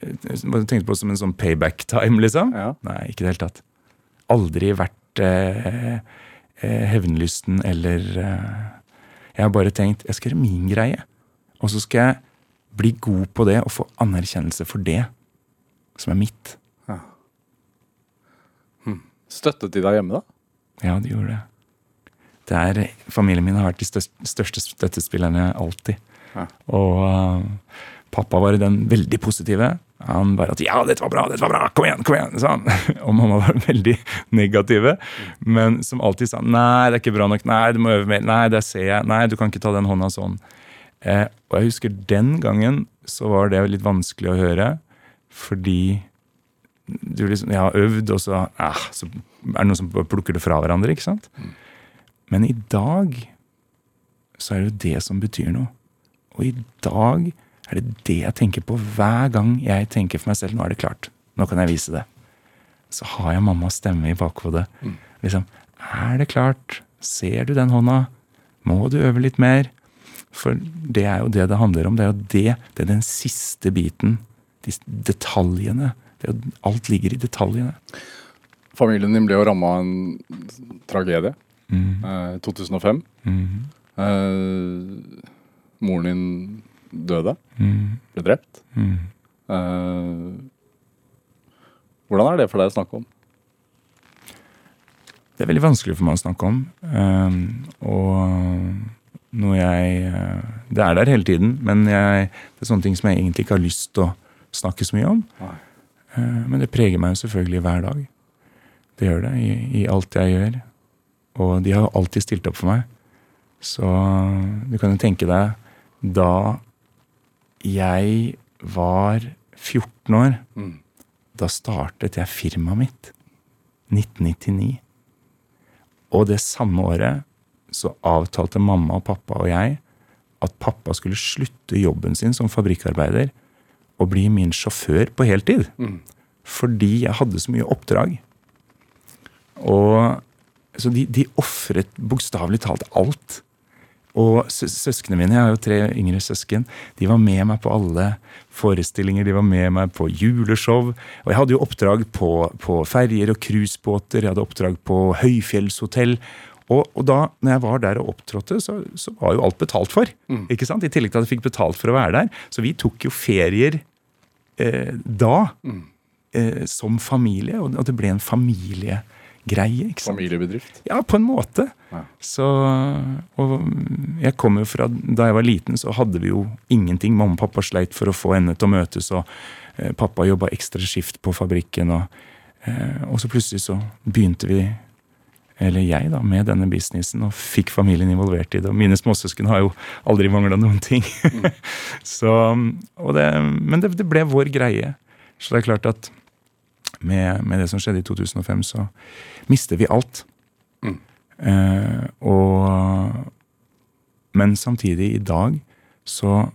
eh, Hva du tenkte på som en sånn payback time, liksom? Ja. Nei, ikke i det hele tatt. Aldri vært eh, hevnlysten eller eh, Jeg har bare tenkt jeg skal gjøre min greie. Og så skal jeg bli god på det og få anerkjennelse for det som er mitt. Støttet de deg hjemme, da? Ja, de gjorde det. Det er, Familien min har vært de største, største støttespillerne alltid. Ja. Og uh, pappa var den veldig positive. Han bare at 'ja, dette var bra, dette var bra, kom igjen', kom igjen, sa han. Og mamma var veldig negative, men som alltid sa 'nei, det er ikke bra nok', 'nei, du må øve mer', 'nei, der ser jeg', 'nei, du kan ikke ta den hånda sånn'. Eh, og jeg husker den gangen så var det litt vanskelig å høre, fordi du liksom, jeg har øvd, og så, eh, så er det noen som plukker det fra hverandre. ikke sant? Men i dag så er det jo det som betyr noe. Og i dag er det det jeg tenker på hver gang jeg tenker for meg selv. Nå er det klart. Nå kan jeg vise det. Så har jeg mammas stemme i bakhodet. Liksom, er det klart? Ser du den hånda? Må du øve litt mer? For det er jo det det handler om. Det er jo det. Det er den siste biten. De detaljene. Det er alt ligger i detaljene. Familien din ble jo ramma av en tragedie. Mm. Eh, 2005. Mm. Eh, moren din døde. Mm. Ble drept. Mm. Uh, hvordan er det for deg å snakke om? Det er veldig vanskelig for meg å snakke om. Uh, og noe jeg eh, Det er der hele tiden, men jeg, det er sånne ting som jeg egentlig ikke har lyst til å snakke så mye om. Eh, men det preger meg jo selvfølgelig hver dag. Det gjør det i, i alt jeg gjør. Og de har jo alltid stilt opp for meg. Så du kan jo tenke deg da jeg var 14 år, Mm. da startet jeg firmaet mitt. 1999. Og det samme året så avtalte mamma og pappa og jeg at pappa skulle slutte jobben sin som fabrikkarbeider og bli min sjåfør på heltid. Mm. Fordi jeg hadde så mye oppdrag. Og så de, de ofret bokstavelig talt alt. Og sø søsknene mine, jeg har jo tre yngre søsken, de var med meg på alle forestillinger. De var med meg på juleshow. Og jeg hadde jo oppdrag på, på ferjer og cruisebåter, jeg hadde oppdrag på høyfjellshotell. Og, og da når jeg var der og opptrådte, så, så var jo alt betalt for. ikke sant? I tillegg til at jeg fikk betalt for å være der. Så vi tok jo ferier eh, da eh, som familie, og, og det ble en familiegreie. ikke sant? Familiebedrift? Ja, på en måte. Ja. Så, og jeg kommer jo fra, Da jeg var liten, så hadde vi jo ingenting. Mamma og pappa sleit for å få endene til å møtes, og eh, pappa jobba ekstra skift på fabrikken. Og, eh, og så plutselig så begynte vi, eller jeg, da, med denne businessen og fikk familien involvert i det. Og mine småsøsken har jo aldri mangla noen ting. så, og det, men det, det ble vår greie. Så det er klart at med, med det som skjedde i 2005, så mister vi alt. Eh, og, men samtidig, i dag, så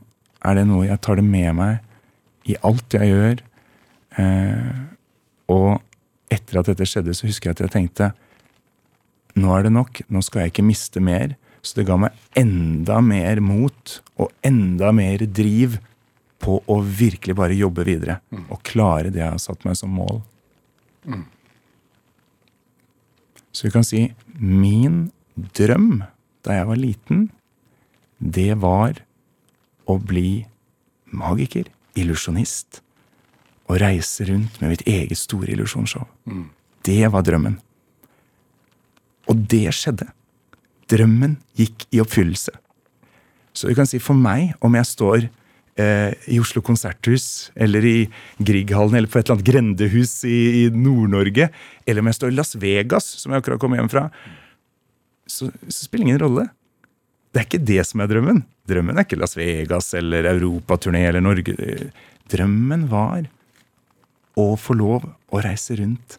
er det noe jeg tar det med meg i alt jeg gjør. Eh, og etter at dette skjedde, så husker jeg at jeg tenkte nå er det nok, nå skal jeg ikke miste mer. Så det ga meg enda mer mot og enda mer driv på å virkelig bare jobbe videre. Og klare det jeg har satt meg som mål. Så vi kan si min drøm da jeg var liten, det var å bli magiker, illusjonist, og reise rundt med mitt eget store illusjonsshow. Det var drømmen. Og det skjedde. Drømmen gikk i oppfyllelse. Så vi kan si for meg, om jeg står i Oslo konserthus, eller i Grieghallen, eller på et eller annet grendehus i, i Nord-Norge, eller om jeg står i Las Vegas, som jeg akkurat kom hjem fra, så, så spiller det ingen rolle. Det er ikke det som er drømmen. Drømmen er ikke Las Vegas eller europaturné eller Norge. Drømmen var å få lov å reise rundt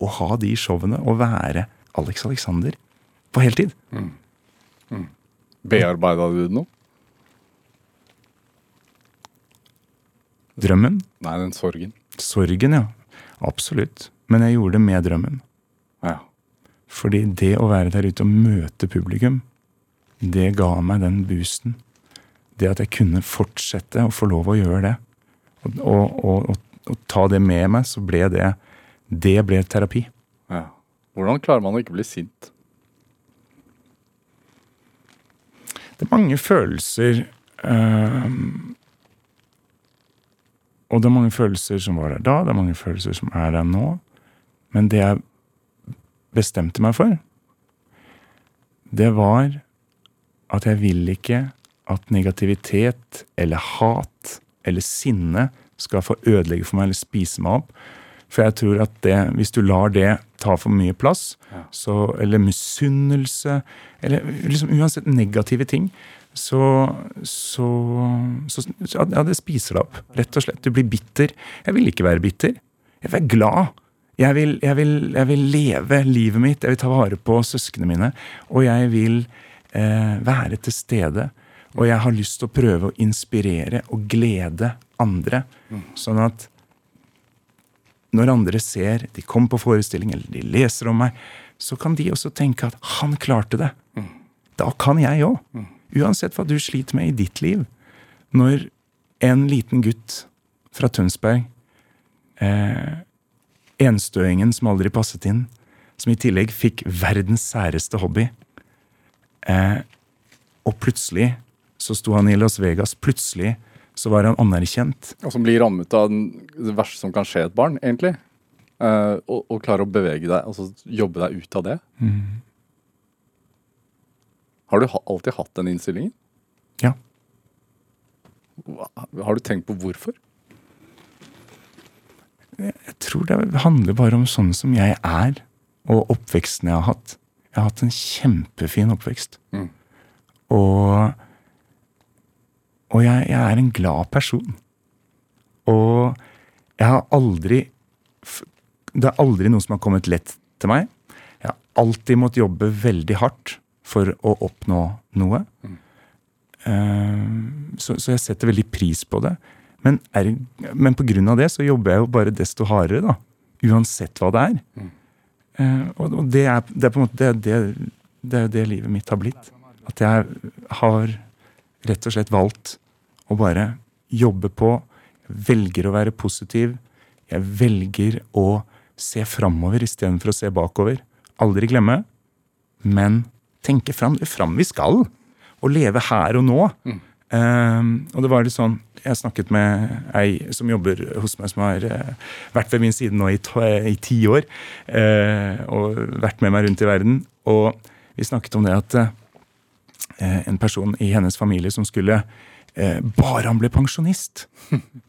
og ha de showene og være Alex Alexander på heltid. Bearbeida du det noe? Drømmen. Nei, den sorgen. Sorgen, ja. Absolutt. Men jeg gjorde det med drømmen. Ja. Fordi det å være der ute og møte publikum, det ga meg den boosten. Det at jeg kunne fortsette å få lov å gjøre det. Og, og, og, og, ta det med meg, så ble det Det ble terapi. ja. Hvordan klarer man å ikke bli sint? Det er mange følelser øhm, Og det er mange følelser som var der da, det er mange følelser som er der nå. Men det jeg bestemte meg for, det var at jeg vil ikke at negativitet eller hat eller sinne skal få ødelegge for meg eller spise meg opp. For jeg tror at det, hvis du lar det ta for mye plass, så, eller misunnelse, eller liksom uansett negative ting, så, så, så Ja, det spiser deg opp. Rett og slett. Du blir bitter. Jeg vil ikke være bitter. Jeg vil være glad. Jeg vil, jeg, vil, jeg vil leve livet mitt, jeg vil ta vare på søsknene mine. Og jeg vil eh, være til stede. Og jeg har lyst til å prøve å inspirere og glede andre. Sånn at når andre ser, de kommer på forestilling eller de leser om meg, så kan de også tenke at 'han klarte det'. Da kan jeg òg. Uansett hva du sliter med i ditt liv. Når en liten gutt fra Tønsberg, eh, enstøingen som aldri passet inn, som i tillegg fikk verdens særeste hobby, eh, og plutselig så sto han i Las Vegas. Plutselig så var han anerkjent. Og som blir rammet av det verste som kan skje et barn, egentlig. Eh, og, og klarer å bevege deg, altså jobbe deg ut av det. Har du alltid hatt den innstillingen? Ja. Har du tenkt på hvorfor? Jeg tror det handler bare om sånn som jeg er, og oppveksten jeg har hatt. Jeg har hatt en kjempefin oppvekst. Mm. Og, og jeg, jeg er en glad person. Og jeg har aldri Det er aldri noe som har kommet lett til meg. Jeg har alltid måttet jobbe veldig hardt for å oppnå noe. Eh, så, så jeg setter veldig pris på det. Men, er, men på grunn av det så jobber jeg jo bare desto hardere, da. Uansett hva det er. Eh, og, og det er, det er på en måte det, det, det er jo det livet mitt har blitt. At jeg har rett og slett valgt å bare jobbe på. Velger å være positiv. Jeg velger å se framover istedenfor å se bakover. Aldri glemme, men tenke fram. Fram vi skal. Og leve her og nå. Ehm, og det var litt sånn Jeg snakket med ei som jobber hos meg, som har uh, vært ved min side nå i, to, i ti år. Uh, og vært med meg rundt i verden. Og vi snakket om det at uh, en person i hennes familie som skulle Bare han ble pensjonist,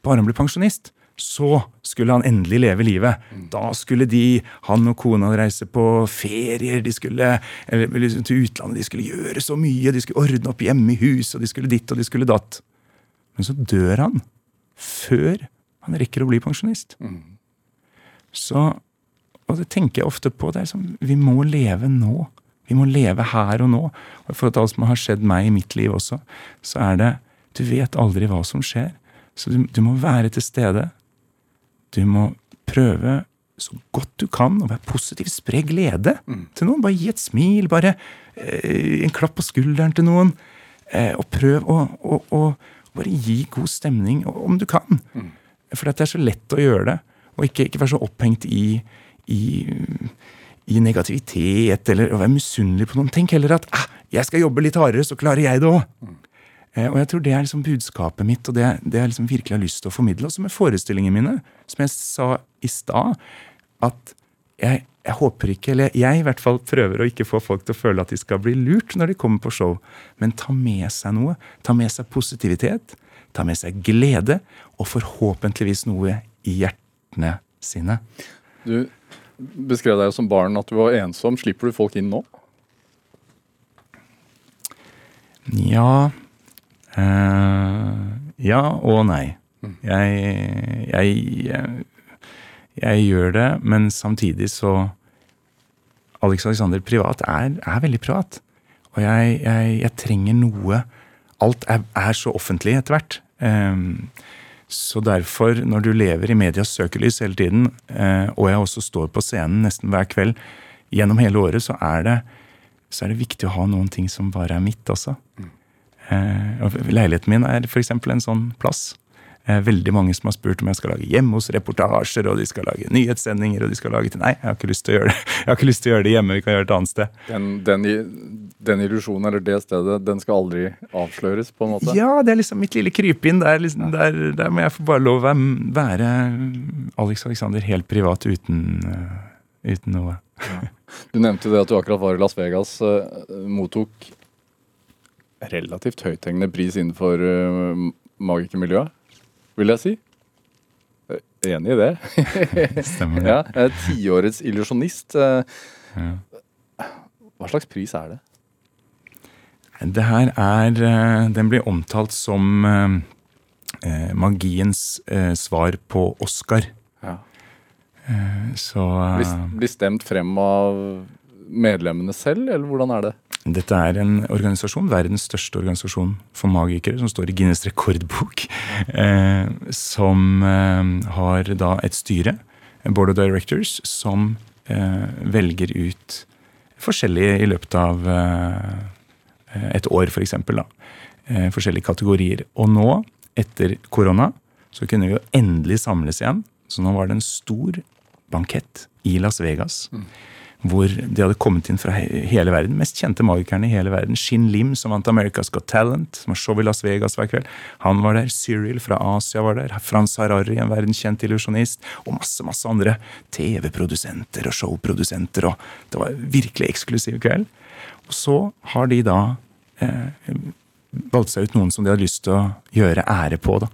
bare han ble pensjonist, så skulle han endelig leve livet. Da skulle de, han og kona, reise på ferier, de skulle eller, liksom, til utlandet, de skulle gjøre så mye, de skulle ordne opp hjemme i hus, og de skulle ditt og de skulle datt. Men så dør han før han rekker å bli pensjonist. Så, og det tenker jeg ofte på. det er som, Vi må leve nå. Vi må leve her og nå. Og for at alt som har skjedd meg i mitt liv også, så er det Du vet aldri hva som skjer. Så du, du må være til stede. Du må prøve så godt du kan å være positiv. Spre glede til noen. Bare gi et smil. Bare eh, en klapp på skulderen til noen. Eh, og prøv å, å, å bare gi god stemning, om du kan. For det er så lett å gjøre det. Og ikke, ikke være så opphengt i, i, i negativitet eller å være misunnelig på noen. Tenk heller at ah, jeg skal jobbe litt hardere, så klarer jeg det òg. Eh, og jeg tror det er liksom budskapet mitt, og det, det jeg liksom virkelig har lyst til å formidle. Også med forestillingene mine. Som jeg sa i stad, at jeg, jeg håper ikke, eller jeg i hvert fall prøver å ikke få folk til å føle at de skal bli lurt når de kommer på show. Men ta med seg noe. Ta med seg positivitet. Ta med seg glede. Og forhåpentligvis noe i hjertene sine. Du beskrev deg som barn at du var ensom. Slipper du folk inn nå? Ja eh, Ja og nei. Jeg, jeg, jeg, jeg gjør det, men samtidig så Alex Alexander privat er, er veldig privat. Og jeg, jeg, trenger noe Alt er, er så offentlig etter hvert. Um, så derfor, når du lever i medias søkelys hele tiden, eh, og jeg også står på scenen nesten hver kveld gjennom hele året, så er det, så er det viktig å ha noen ting som bare er mitt også. Eh, leiligheten min er f.eks. en sånn plass. Eh, veldig mange som har spurt om jeg skal lage hjemme hos reportasjer, og de skal lage nyhetssendinger, og de skal lage til Nei, jeg har ikke lyst til å gjøre det Jeg har ikke lyst til å gjøre det hjemme, vi kan gjøre det et annet sted. Den, den, den illusjonen eller det stedet, den skal aldri avsløres, på en måte? Ja, det er liksom mitt lille krypinn. Der, liksom, der, der må jeg få bare lov å være, Alex Alexander helt privat uten, eh, uten noe. Du nevnte det at du akkurat var i Las Vegas. eh, mottok relativt høythengende pris innenfor magikermiljøet, vil jeg si. Eh, Enig i det? Stemmer det. ja, Tiårets illusjonist. eh, Hva slags pris er det? Det her er eh, Den blir omtalt som eh, magiens eh, svar på Oscar. Ja. Eh, Så Blir, blir stemt frem av medlemmene selv, eller hvordan er det? Dette er en organisasjon, verdens største organisasjon for magikere, som står i Guinness rekordbok, eh, som eh, har da et styre, board of directors, som eh, velger ut forskjellige i løpet av et år, for eksempel. Eh, forskjellige kategorier. Og nå, etter korona, så kunne vi jo endelig samles igjen. Så nå var det en stor bankett i Las Vegas. Hvor de hadde kommet inn fra hele verden. Mest kjente magikerne i hele verden. Shin Lim, som vant America's Got Talent, som har show i Las Vegas hver kveld. Han var der. Cyril fra Asia var der. Frans Harari, en verdenskjent illusjonist. Og masse, masse andre TV-produsenter og showprodusenter. Og det var en virkelig eksklusiv kveld. Og så har de da eh, valgt seg ut noen som de hadde lyst til å gjøre ære på. da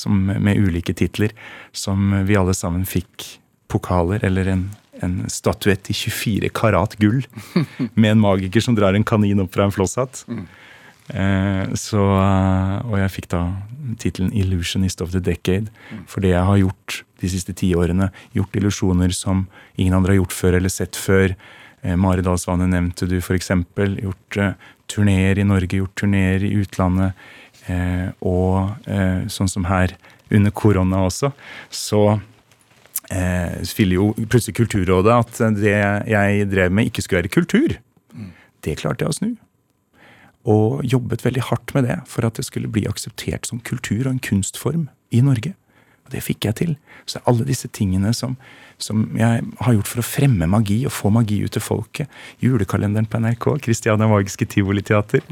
som, med ulike titler, som vi alle sammen fikk pokaler, eller en, en statuett i 24 karat gull, med en magiker som drar en kanin opp fra en flosshatt. Eh, så, og jeg fikk da tittelen 'Illusionist of the Decade', for det jeg har gjort de siste ti årene. Gjort illusjoner som ingen andre har gjort før eller sett før. Eh, nevnte du, eksempel. Gjort eh, turneer i Norge, gjort turneer i utlandet. Eh, og eh, sånn som her under korona også, så eh, ville jo plutselig Kulturrådet at det jeg drev med, ikke skulle være kultur. Det klarte jeg å snu. Og jobbet veldig hardt med det for at det skulle bli akseptert som kultur og en kunstform i Norge. Og det fikk jeg til. Så alle disse tingene som, som jeg har gjort for å fremme magi og få magi ut til folket. Julekalenderen på NRK, Christiania Magiske Tivoliteater.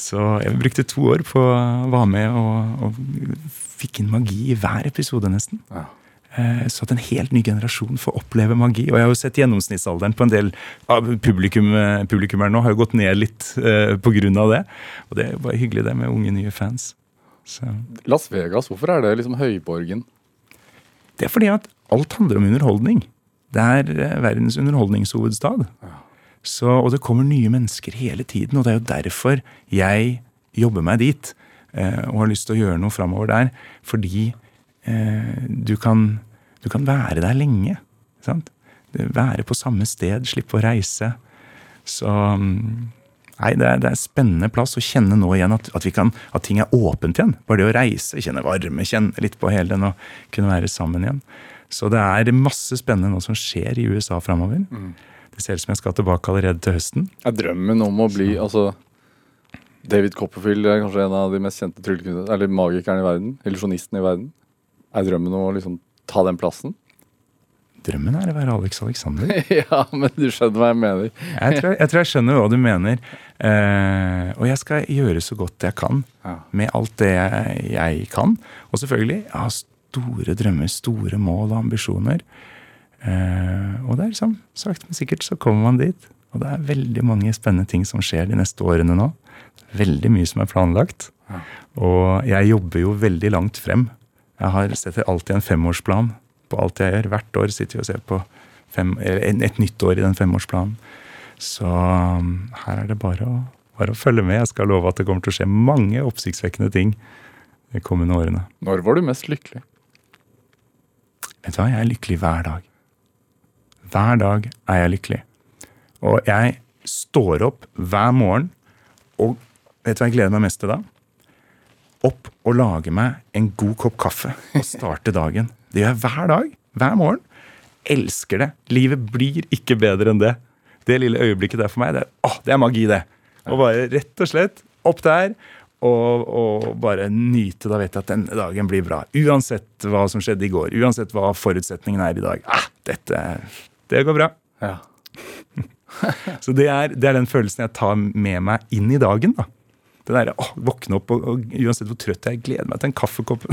Så jeg brukte to år på å være med og, og fikk inn magi i hver episode, nesten. Ja. Eh, Så at en helt ny generasjon får oppleve magi. Og jeg har jo sett gjennomsnittsalderen på en del av publikum, eh, publikummere nå har jo gått ned litt eh, av det. Og det er bare hyggelig det med unge, nye fans. Så Las Vegas, hvorfor er det liksom høyborgen? det er fordi at alt handler om underholdning. Det er eh, verdens underholdningshovedstad. Så, og det kommer nye mennesker hele tiden, og det er jo derfor jeg jobber meg dit. Eh, og har lyst til å gjøre noe framover der. Fordi eh, du, kan, du kan være der lenge. Sant? Være på samme sted, slippe å reise. Så mm, Nei, det er, det er spennende plass å kjenne nå igjen at, at, vi kan, at ting er åpent igjen. Bare det å reise, kjenne varme, kjenne litt på hele den og kunne være sammen igjen. Så det er masse spennende nå som skjer i USA framover. Det ser ut som jeg skal tilbake allerede til høsten. Er drømmen om å bli altså David Copperfield er kanskje en av de mest kjente tryllekunstnerne, eller magikerne i verden. Illusjonisten i verden. Er drømmen om å liksom ta den plassen? Drømmen er å være Alex Alexander. ja, men du skjønner hva jeg mener. Jeg tror jeg, tror jeg skjønner hva du mener. Eh, og jeg skal gjøre så godt jeg kan Ja. med alt det jeg, jeg kan. Og selvfølgelig, jeg har store drømmer, store mål og ambisjoner. Eh, og det er liksom, sakte, men sikkert så kommer man dit. Og det er veldig mange spennende ting som skjer de neste årene nå. Veldig mye som er planlagt. Og jeg jobber jo veldig langt frem. Jeg har setter alltid en femårsplan på alt jeg gjør. Hvert år sitter vi og ser på fem, et nytt år i den femårsplanen. Så um, her er det bare å, bare å følge med. Jeg skal love at det kommer til å skje mange oppsiktsvekkende ting de kommende årene. Når var du mest lykkelig? Vet du hva, jeg er lykkelig hver dag. Hver dag er jeg lykkelig. Og jeg står opp hver morgen, og vet du hva jeg gleder meg mest til da? Opp og lage meg en god kopp kaffe og starte dagen. Det gjør jeg hver dag. Hver morgen. Elsker det. Livet blir ikke bedre enn det. Det lille øyeblikket der for meg, det er, åh, det er magi, det. Og bare rett og slett opp der og, og bare nyte. Da vet jeg at denne dagen blir bra. Uansett hva som skjedde i går. Uansett hva forutsetningen er i dag. Ah, dette, det går bra. Ja. Så det er, det er den følelsen jeg tar med meg inn i dagen. da. Det derre å våkne opp, og, og uansett hvor trøtt jeg er, gleder meg til en kaffekopp.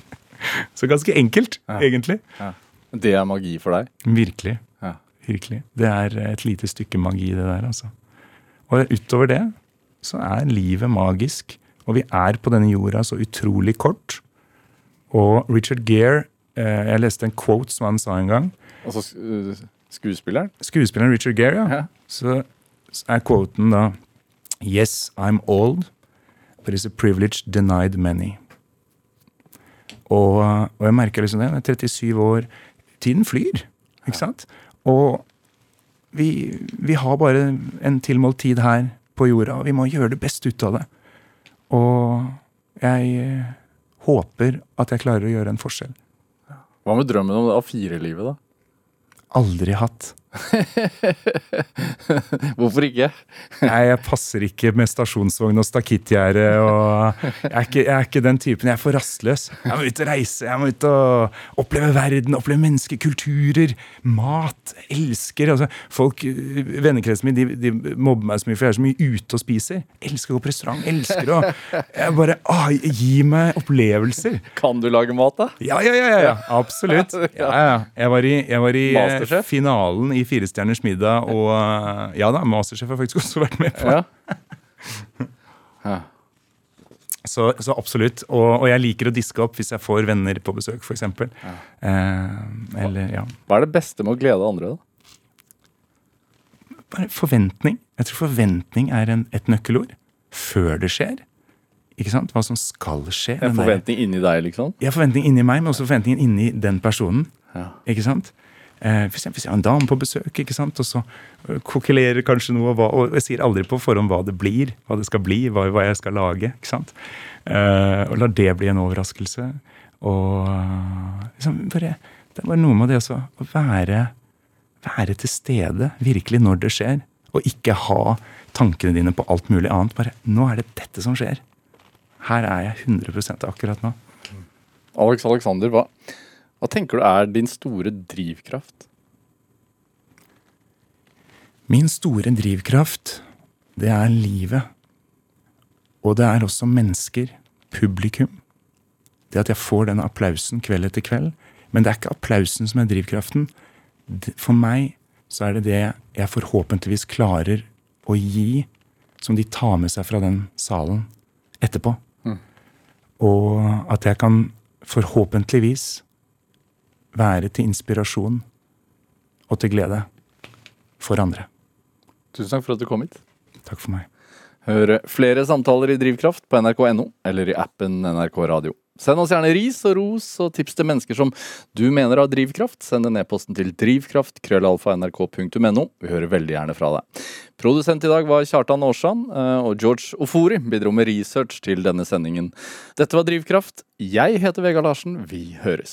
Så ganske enkelt, Ja. egentlig. Det er magi for deg? Virkelig. Ja. Virkelig. Det er et lite stykke magi, det der, altså. Og utover det så er livet magisk. Og vi er på denne jorda så utrolig kort. Og Richard Gere eh, Jeg leste en quote som han sa en gang. Altså uh, skuespilleren? Skuespilleren Richard Gere, ja. Ja. Så er quoten da Yes, I'm old, but it's a privilege denied many. Og, og jeg merker liksom det. Jeg er 37 år. Tiden flyr, ikke sant? Og vi, vi har bare en tilmålt tid her på jorda, og vi må gjøre det beste ut av det. Og jeg eh, håper at jeg klarer å gjøre en forskjell. Hva med drømmen om det A4-livet, da? Aldri hatt. Hvorfor ikke? Nei, jeg passer ikke med stasjonsvogn og stakittgjerde. og jeg er, ikke, jeg er ikke den typen. Jeg er for rastløs. Jeg må ut og reise, jeg må ut og oppleve verden, oppleve mennesker, kulturer, mat. Elsker altså, folk, Vennekretsen min de, de mobber meg så mye, for jeg er så mye ute og spiser. Elsker å gå på restaurant. elsker å jeg bare, å, Gi meg opplevelser. Kan du lage mat, da? Ja, ja, ja, ja, ja. absolutt. Ja, ja. Jeg var i, jeg var i eh, finalen i Fire stjerners middag, og eh, ja da, Masterchef har faktisk også vært med på. Ja. ja. Så, så absolutt. Og, og jeg liker å diske opp hvis jeg får venner på besøk, f.eks. Eh, eller ja. Hva er det beste med å glede andre, da? Bare forventning. Jeg tror forventning er en, et nøkkelord. Før det skjer. Ikke sant? Hva som skal skje. En forventning der- inni deg, liksom? Ja, forventning inni meg, men også forventningen inni den personen. Ja. Ikke sant? Eh, for hvis jeg har en dame på besøk, ikke sant? og så kokkelerer kanskje noe, og hva, og jeg sier aldri på forhånd hva det blir, hva det skal bli, hva, hva jeg skal lage. ikke sant? Eh, og lar det bli en overraskelse. Og eh, liksom bare, det er bare noe med det også, å være, være til stede virkelig når det skjer, og ikke ha tankene dine på alt mulig annet. Bare nå er det dette som skjer. Her er jeg 100% akkurat nå. Alex Alexander, hva, hva tenker du er din store drivkraft? Min store drivkraft, det er livet. Og det er også mennesker, publikum. Det at jeg får den applausen kveld etter kveld. Men det er ikke applausen som er drivkraften. For meg så er det det jeg forhåpentligvis klarer å gi, som de tar med seg fra den salen etterpå. Og at jeg kan forhåpentligvis være til inspirasjon og til glede for andre. Tusen takk for at du kom hit. Takk for meg. Hør flere samtaler i Drivkraft på nrk.no eller i appen NRK Radio. Send oss gjerne ris og ros og tips til mennesker som du mener har drivkraft. Send en e-posten til drivkraft-nrk.no Vi hører veldig gjerne fra deg. Produsent i dag var Kjartan Aarsand, eh, og George Ofori bidro med research til denne sendingen. Dette var Drivkraft. Jeg heter Vegard Larsen. Vi høres.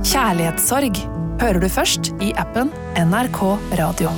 Kjærlighetssorg hører du først i appen NRK Radio.